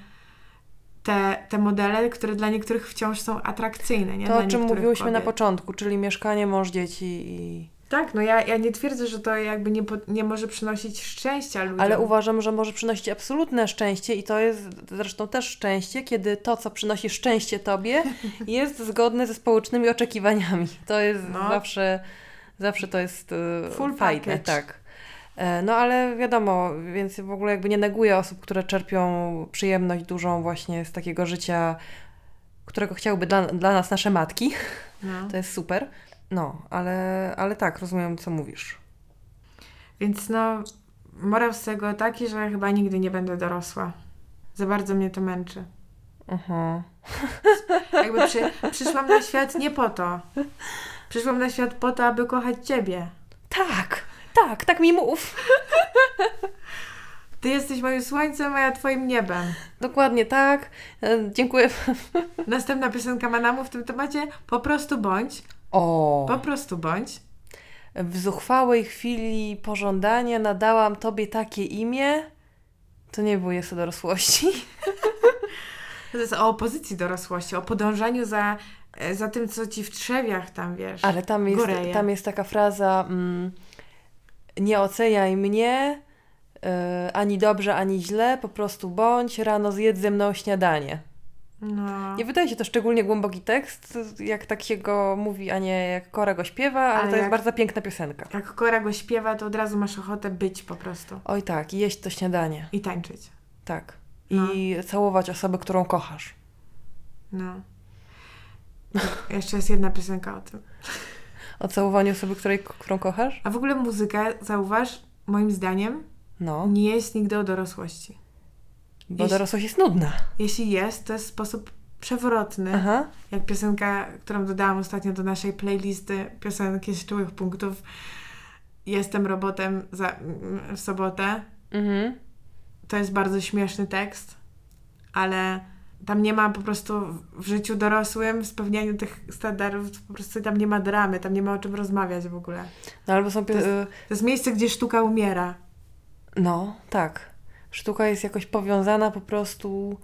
te, te modele, które dla niektórych wciąż są atrakcyjne. Nie? To, dla o czym mówiłyśmy na kobiet. początku, czyli mieszkanie, mąż, dzieci i... Tak, no ja, ja nie twierdzę, że to jakby nie, nie może przynosić szczęścia ludziom. Ale uważam, że może przynosić absolutne szczęście i to jest zresztą też szczęście, kiedy to, co przynosi szczęście tobie, jest zgodne ze społecznymi oczekiwaniami. To jest No. zawsze, zawsze to jest e, Full fajne, package. tak. E, No ale wiadomo, więc w ogóle jakby nie neguję osób, które czerpią przyjemność dużą właśnie z takiego życia, którego chciałyby dla, dla nas nasze matki. No. To jest super. No, ale, ale tak, rozumiem, co mówisz. Więc no, morał z tego taki, że chyba nigdy nie będę dorosła. Za bardzo mnie to męczy. Mhm. Jakby przy, przyszłam na świat nie po to. Przyszłam na świat po to, aby kochać Ciebie. Tak, tak, tak mi mów. Ty jesteś moim słońcem, a ja Twoim niebem. Dokładnie tak. E, Dziękuję. Następna piosenka Manamu w tym temacie. Po prostu bądź. O. Po prostu bądź. W zuchwałej chwili pożądania nadałam tobie takie imię. To nie było jeszcze dorosłości. To jest o opozycji dorosłości, o podążaniu za, e, za tym, co ci w trzewiach tam, wiesz. Ale tam jest, tam jest taka fraza mm, nie oceniaj mnie e, ani dobrze, ani źle, po prostu bądź, rano zjedz ze mną śniadanie. No. Nie wydaje się to szczególnie głęboki tekst, jak tak się go mówi, a nie jak Kora go śpiewa, ale, Ale to jest bardzo piękna piosenka. Jak Kora go śpiewa, to od razu masz ochotę być po prostu. Oj tak, i jeść to śniadanie. I tańczyć. Tak. No. I całować osobę, którą kochasz. No. Jeszcze jest jedna piosenka o tym. O całowaniu osoby, której, którą kochasz? A w ogóle muzyka, zauważ, moim zdaniem, No, nie jest nigdy o dorosłości. bo jeśli- dorosłość jest nudna. Jeśli jest, to jest w sposób przewrotny. Aha. Jak piosenka, którą dodałam ostatnio do naszej playlisty piosenki z czułych punktów Jestem robotem za, w sobotę. Mhm. To jest bardzo śmieszny tekst, ale tam nie ma po prostu w- życiu dorosłym, w spełnianiu tych standardów, po prostu tam nie ma dramy, tam nie ma o czym rozmawiać w ogóle. No albo są... To jest- y, To jest miejsce, gdzie sztuka umiera. No, tak. Sztuka jest jakoś powiązana po prostu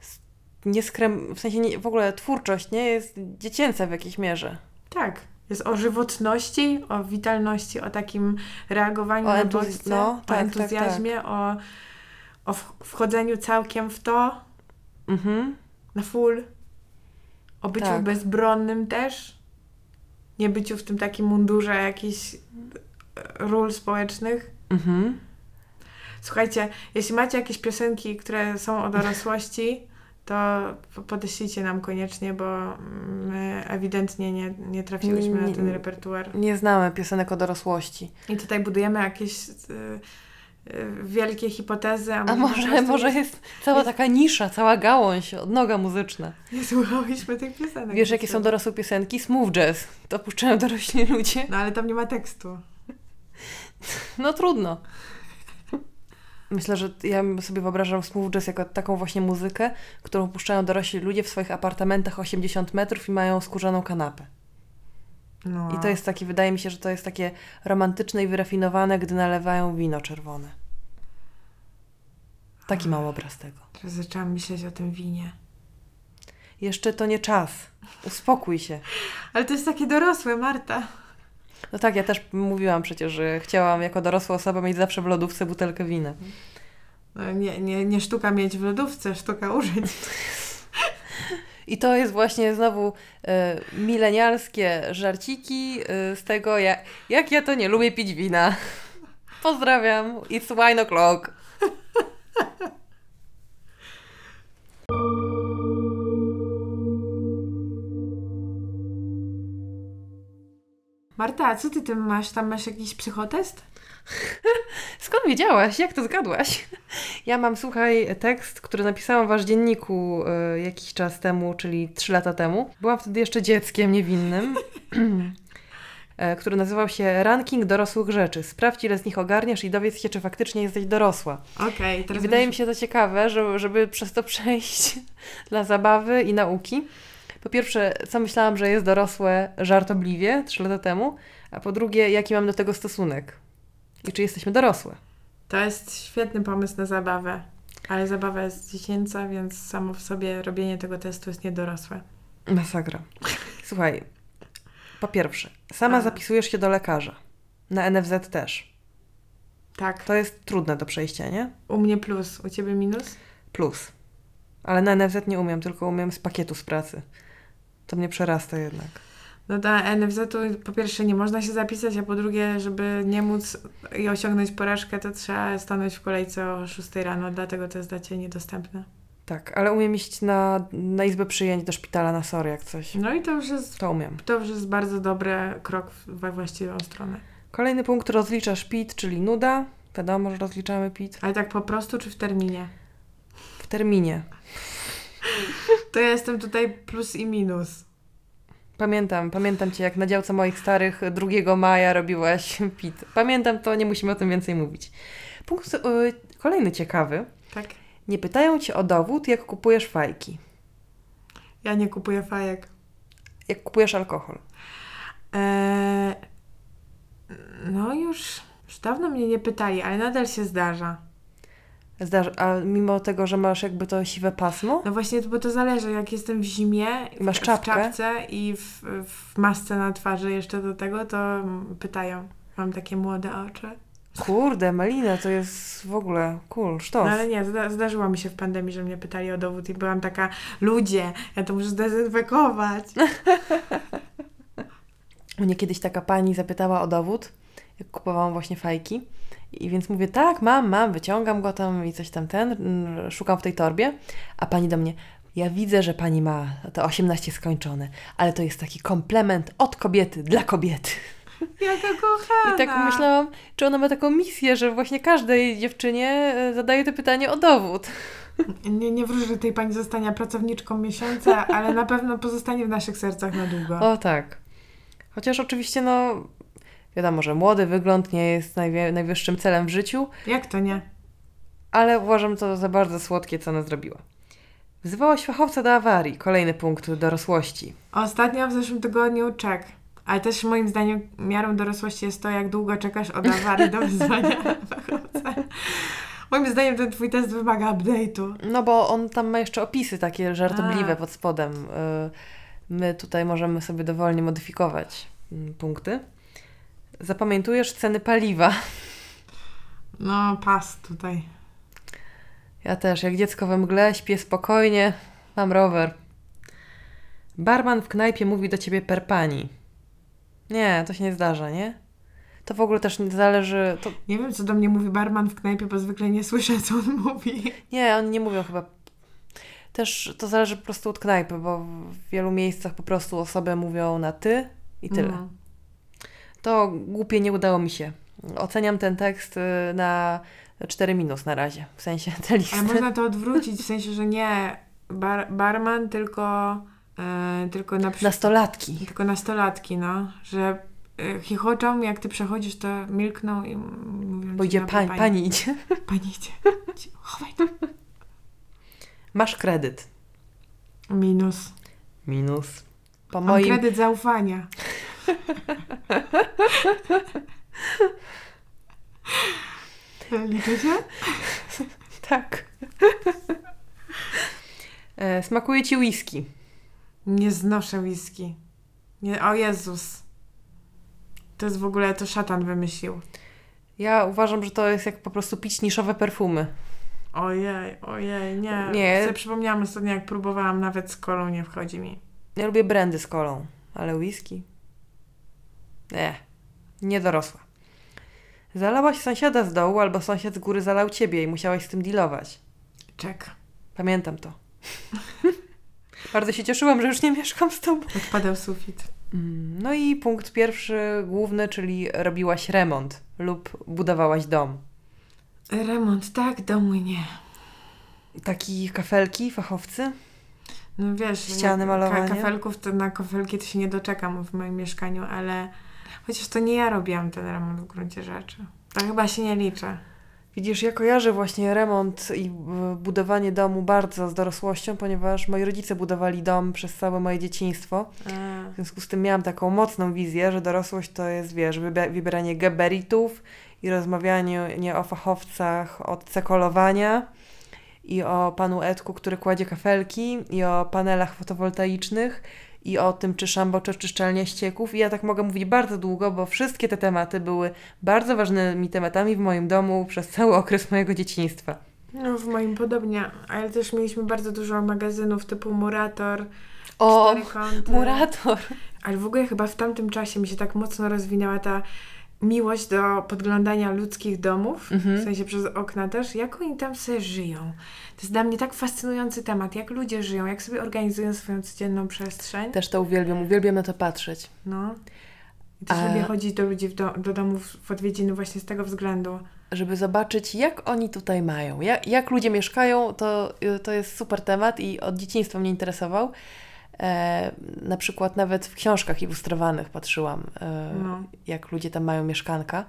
z nieskrem... W sensie nie, w ogóle twórczość, nie? Jest dziecięca w jakiejś mierze. Tak. Jest o żywotności, o witalności, o takim reagowaniu O na bodźce, no, o tak, tak, entuzjazmie, O, o wchodzeniu całkiem w to, Mhm. na full, o byciu Tak. bezbronnym też, nie byciu w tym takim mundurze jakichś e, ról społecznych. Mhm. Słuchajcie, jeśli macie jakieś piosenki, które są o dorosłości, to po- podeślijcie nam koniecznie, bo my ewidentnie nie, nie trafiłyśmy Nie- na ten repertuar. Nie znamy piosenek o dorosłości. I tutaj budujemy jakieś y, wielkie hipotezy, a, A może, może nie, jest cała taka nisza, cała gałąź, odnoga muzyczna. nie słuchałyśmy tych piosenek. Wiesz, jakie są dorosłe piosenki? Smooth jazz. To puszczają dorośli ludzie. No ale tam nie ma tekstu. No trudno. Myślę, że ja sobie wyobrażam smooth jazz jako taką właśnie muzykę, którą puszczają dorośli ludzie w swoich apartamentach 80 metrów i mają skórzaną kanapę. No. I to jest takie, wydaje mi się, że to jest takie romantyczne i wyrafinowane, gdy nalewają wino czerwone. Taki mam obraz tego. Teraz zaczęłam myśleć o tym winie. Jeszcze to nie czas. Uspokój się. Ale to jest takie dorosłe, Marta. No tak, ja też mówiłam przecież, że chciałam jako dorosła osoba mieć zawsze w lodówce butelkę wina. No, nie, nie, nie sztuka mieć w lodówce, sztuka użyć. I to jest właśnie znowu e, milenialskie żarciki e, z tego, jak, jak ja to nie lubię pić wina. Pozdrawiam. It's wine o'clock. Marta, a co ty tym masz? Tam masz jakiś psychotest? Skąd wiedziałaś? Jak to zgadłaś? Ja mam, słuchaj, tekst, który napisałam w wasz dzienniku y, jakiś czas temu, czyli trzy lata temu. Byłam wtedy jeszcze dzieckiem niewinnym, e, który nazywał się Ranking dorosłych rzeczy. Sprawdź, ile z nich ogarniasz i dowiedz się, czy faktycznie jesteś dorosła. Okej, I teraz wydaje mi się to ciekawe, żeby, żeby przez to przejść dla zabawy i nauki. Po pierwsze, co myślałam, że jest dorosłe żartobliwie trzy lata temu, a po drugie, jaki mam do tego stosunek i czy jesteśmy dorosłe. To jest świetny pomysł na zabawę. Ale zabawa jest dziecięca, więc samo w sobie robienie tego testu jest niedorosłe. Masakra. Słuchaj, po pierwsze, sama A. zapisujesz się do lekarza. Na NFZ też. Tak. To jest trudne do przejścia, nie? U mnie plus, u ciebie minus? Plus. Ale na NFZ nie umiem, tylko umiem z pakietu z pracy. To mnie przerasta jednak. No do NFZ-u po pierwsze nie można się zapisać, a po drugie, żeby nie móc i osiągnąć porażkę, to trzeba stanąć w kolejce o 6 rano, dlatego to jest dla Ciebie niedostępne. Tak, ale umiem iść na, na izbę przyjęć do szpitala na SOR jak coś. No i to już jest, To umiem. to już jest bardzo dobry krok we właściwą stronę. Kolejny punkt rozliczasz PIT, czyli nuda. Wiadomo, że rozliczamy PIT. Ale tak po prostu czy w terminie? W terminie. To ja jestem tutaj plus i minus. Pamiętam, pamiętam Cię, jak na działce moich starych 2 maja robiłaś PIT. Pamiętam to, nie musimy o tym więcej mówić. Punkt y, kolejny ciekawy. Tak? Nie pytają Cię o dowód, jak kupujesz fajki. Ja nie kupuję fajek. Jak kupujesz alkohol. Eee, no już, już dawno mnie nie pytali, ale nadal się zdarza. A mimo tego, że masz jakby to siwe pasmo, No właśnie, bo to zależy, jak jestem w zimie, masz w, w czapkę? czapce i w, w masce na twarzy jeszcze do tego, to pytają. Mam takie młode oczy. kurde, malina, to jest w ogóle cool, No sztos. ale nie, zda, zdarzyło mi się w pandemii, że mnie pytali o dowód i byłam taka, ludzie, ja to muszę zdezynfekować. Mnie kiedyś taka pani zapytała o dowód, jak kupowałam właśnie fajki. I więc mówię, tak, mam, mam, wyciągam go tam i coś tam ten, szukam w tej torbie. A pani do mnie, ja widzę, że pani ma to 18 skończone, ale to jest taki komplement od kobiety dla kobiety. Jaka kochana. I tak myślałam, czy ona ma taką misję, że właśnie każdej dziewczynie e, zadaje to pytanie o dowód. Nie, nie wróżę, że tej pani zostanie pracowniczką miesiąca, ale na pewno pozostanie w naszych sercach na długo. O tak. Chociaż oczywiście, no, wiadomo, że młody wygląd nie jest najwie- najwyższym celem w życiu, Jak to nie? ale uważam to za bardzo słodkie, co ona zrobiła. Wzywałaś fachowca do awarii. Kolejny punkt dorosłości. Ostatnio w zeszłym tygodniu czek. Ale też moim zdaniem miarą dorosłości jest to, jak długo czekasz od awarii do wezwania fachowca. Moim zdaniem ten twój test wymaga update'u. No bo on tam ma jeszcze opisy takie żartobliwe A. pod spodem. Y, My tutaj możemy sobie dowolnie modyfikować mm, punkty. Zapamiętujesz ceny paliwa. No, pas tutaj. Ja też, jak dziecko we mgle, śpię spokojnie, mam rower. Barman w knajpie mówi do ciebie per pani. Nie, to się nie zdarza, nie? To w ogóle też nie zależy. To, Nie wiem, co do mnie mówi barman w knajpie, bo zwykle nie słyszę, co on mówi. nie, oni nie mówią chyba. Też to zależy po prostu od knajpy, bo w wielu miejscach po prostu osoby mówią na ty i tyle. Mm. To głupie nie udało mi się. Oceniam ten tekst y, na 4 minus na razie. W sensie te listy. Ale można to odwrócić, w sensie, że nie bar, barman, tylko, e, tylko na przykład... Nastolatki. Tylko nastolatki, no. Że e, chichoczą, jak ty przechodzisz, to milkną i mówią Bo idzie "Dobra, pani, pani idzie. Pani idzie. Chowaj to. Masz kredyt. Minus. Minus. Po Mam moim. kredyt zaufania. Liczy się? Tak. E, smakuje ci whisky. Nie znoszę whisky. Nie, o Jezus. To jest w ogóle, to szatan wymyślił. Ja uważam, że to jest jak po prostu pić niszowe perfumy. Ojej, ojej, nie. Nie. Sobie przypomniałam ostatnio, jak próbowałam, nawet z kolą nie wchodzi mi. Ja lubię brandy z kolą, ale whisky? Nie, nie dorosła. Zalałaś sąsiada z dołu, albo sąsiad z góry zalał ciebie i musiałaś z tym dealować. Czek. Pamiętam to. Bardzo się cieszyłam, że już nie mieszkam z tobą. Odpadał sufit. Mm, No i punkt pierwszy, główny, czyli robiłaś remont lub budowałaś dom. Remont, tak, domu nie. Taki kafelki, fachowcy? No wiesz, Ściany, malowanie? Ka kafelków to na kafelki to się nie doczekam w moim mieszkaniu, ale chociaż to nie ja robiłam ten remont w gruncie rzeczy. To chyba się nie liczy. Widzisz, ja kojarzę właśnie remont i e, budowanie domu bardzo z dorosłością, ponieważ moi rodzice budowali dom przez całe moje dzieciństwo. W związku z tym miałam taką mocną wizję, że dorosłość to jest, wiesz, wybieranie gabaritów i rozmawianie nie o fachowcach od cekolowania i o panu Edku, który kładzie kafelki i o panelach fotowoltaicznych i o tym, czy szambo, czy oczyszczalnia ścieków. I ja tak mogę mówić bardzo długo, bo wszystkie te tematy były bardzo ważnymi tematami w moim domu przez cały okres mojego dzieciństwa. No w moim podobnie, ale też mieliśmy bardzo dużo magazynów typu Murator, O. Murator! Ale w ogóle chyba w tamtym czasie mi się tak mocno rozwinęła ta miłość do podglądania ludzkich domów, Mhm. w sensie przez okna też, jak oni tam sobie żyją. To jest dla mnie tak fascynujący temat, jak ludzie żyją, jak sobie organizują swoją codzienną przestrzeń. Też to uwielbiam, uwielbiam na to patrzeć. No. I też A- lubię chodzić do ludzi do, do domów w odwiedziny właśnie z tego względu. żeby zobaczyć, jak oni tutaj mają, jak, jak ludzie mieszkają, to, to jest super temat i od dzieciństwa mnie interesował. E, na przykład nawet w książkach ilustrowanych patrzyłam, e, No. jak ludzie tam mają mieszkanka.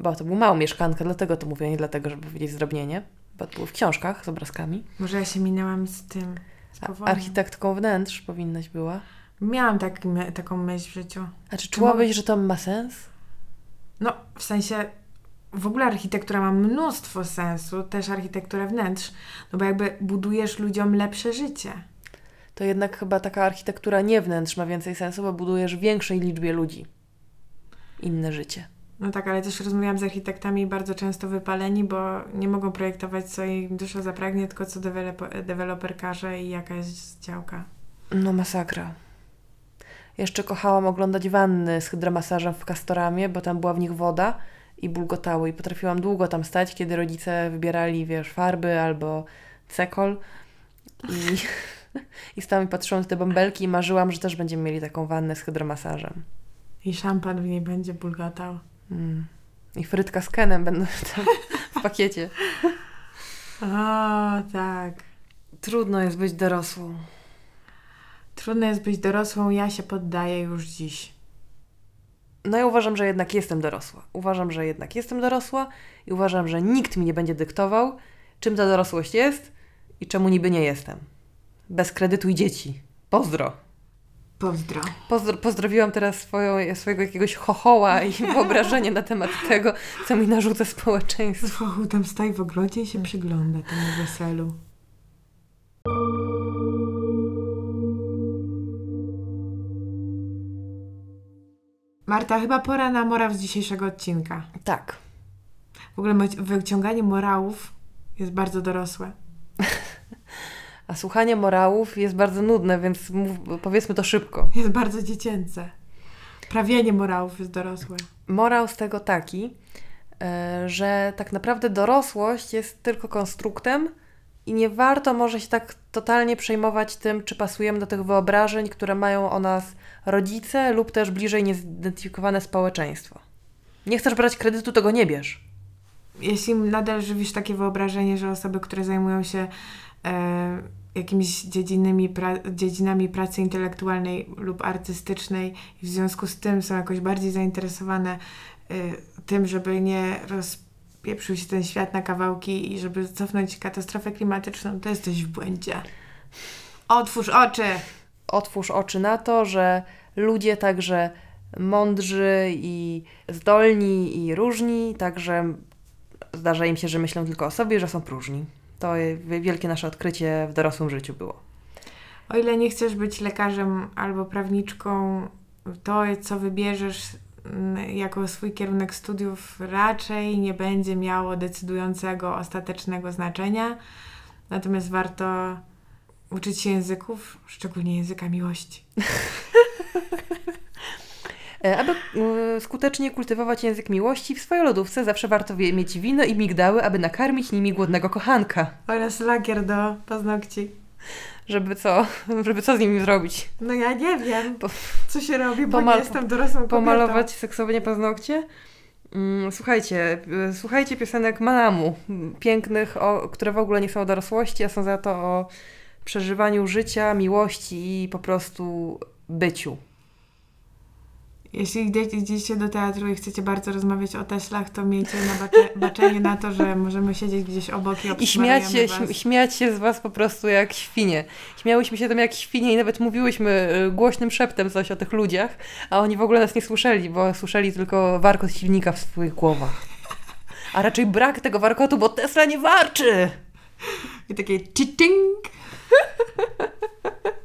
Bo to był mało mieszkanka, dlatego to mówię, nie dlatego, żeby powiedzieć zdrobnienie, to było w książkach z obrazkami. Może ja się minęłam z tym. Z architektką wnętrz powinnaś była. Miałam tak, my- taką myśl w życiu. A czy czułabyś, że to ma sens? No, w sensie w ogóle architektura ma mnóstwo sensu, też architektura wnętrz, no bo jakby budujesz ludziom lepsze życie. To jednak chyba taka architektura nie wnętrz ma więcej sensu, bo budujesz większej liczbie ludzi inne życie. No tak, ale też rozmawiałam z architektami bardzo często wypaleni, bo nie mogą projektować co im dusza zapragnie, tylko co deweloper, deweloper każe i jakaś działka. No masakra. Jeszcze kochałam oglądać wanny z hydromasażem w Castoramie, bo tam była w nich woda i bulgotały. I potrafiłam długo tam stać, kiedy rodzice wybierali, wiesz, farby albo cekol. I, i stałam i patrzyłam na te bąbelki i marzyłam, że też będziemy mieli taką wannę z hydromasażem. I szampan w niej będzie bulgotał. Mm. I frytka z kenem będą tam w pakiecie. O, tak. Trudno jest być dorosłą. Trudno jest być dorosłą, ja się poddaję już dziś. No ja uważam, że jednak jestem dorosła. Uważam, że jednak jestem dorosła i uważam, że nikt mi nie będzie dyktował, czym ta dorosłość jest i czemu niby nie jestem. Bez kredytu i dzieci. Pozdro. Pozdro. Pozdro pozdrowiłam teraz swoją, swojego jakiegoś chochoła i wyobrażenie na temat tego, co mi narzuca społeczeństwo. Zwochu tam stoi w ogrodzie i się przygląda temu weselu. Marta, chyba pora na morał z dzisiejszego odcinka. Tak. W ogóle wyciąganie morałów jest bardzo dorosłe. A słuchanie morałów jest bardzo nudne, więc mów, powiedzmy to szybko. Jest bardzo dziecięce. Prawienie morałów jest dorosłe. Morał z tego taki, e, że tak naprawdę dorosłość jest tylko konstruktem i nie warto może się tak totalnie przejmować tym, czy pasujemy do tych wyobrażeń, które mają o nas rodzice lub też bliżej niezidentyfikowane społeczeństwo. Nie chcesz brać kredytu, to go nie bierz. Jeśli nadal żywisz takie wyobrażenie, że osoby, które zajmują się jakimiś dziedzinami, pra- dziedzinami pracy intelektualnej lub artystycznej i w związku z tym są jakoś bardziej zainteresowane e, tym, żeby nie rozpieprzył się ten świat na kawałki i żeby cofnąć katastrofę klimatyczną, to jesteś w błędzie. Otwórz oczy! Otwórz oczy na to, że ludzie także mądrzy i zdolni i różni, także zdarza im się, że myślą tylko o sobie, że są próżni. To wielkie nasze odkrycie w dorosłym życiu było. O ile nie chcesz być lekarzem albo prawniczką, to co wybierzesz mm, jako swój kierunek studiów raczej nie będzie miało decydującego, ostatecznego znaczenia. Natomiast warto uczyć się języków, szczególnie języka miłości. E, Aby y, skutecznie kultywować język miłości, w swojej lodówce zawsze warto mieć wino i migdały, aby nakarmić nimi głodnego kochanka. Oraz lakier do paznokci. Żeby co? Żeby co z nimi zrobić? No ja nie wiem, Po- co się robi, bo nie jestem dorosłą kobietą. Pomalować seksownie paznokcie? Mm, Słuchajcie, y, słuchajcie piosenek Manamu, pięknych, o, które w ogóle nie są o dorosłości, a są za to o przeżywaniu życia, miłości i po prostu byciu. Jeśli idzie- idziecie do teatru i chcecie bardzo rozmawiać o Teslach, to miejcie na bacze, baczenie na to, że możemy siedzieć gdzieś obok i I śmiać się, was. śmiać się z was po prostu jak świnie. Śmiałyśmy się tam jak świnie i nawet mówiłyśmy y, głośnym szeptem coś o tych ludziach, a oni w ogóle nas nie słyszeli, bo słyszeli tylko warkot silnika w swoich głowach. A raczej brak tego warkotu, bo Tesla nie warczy! I takie cicing.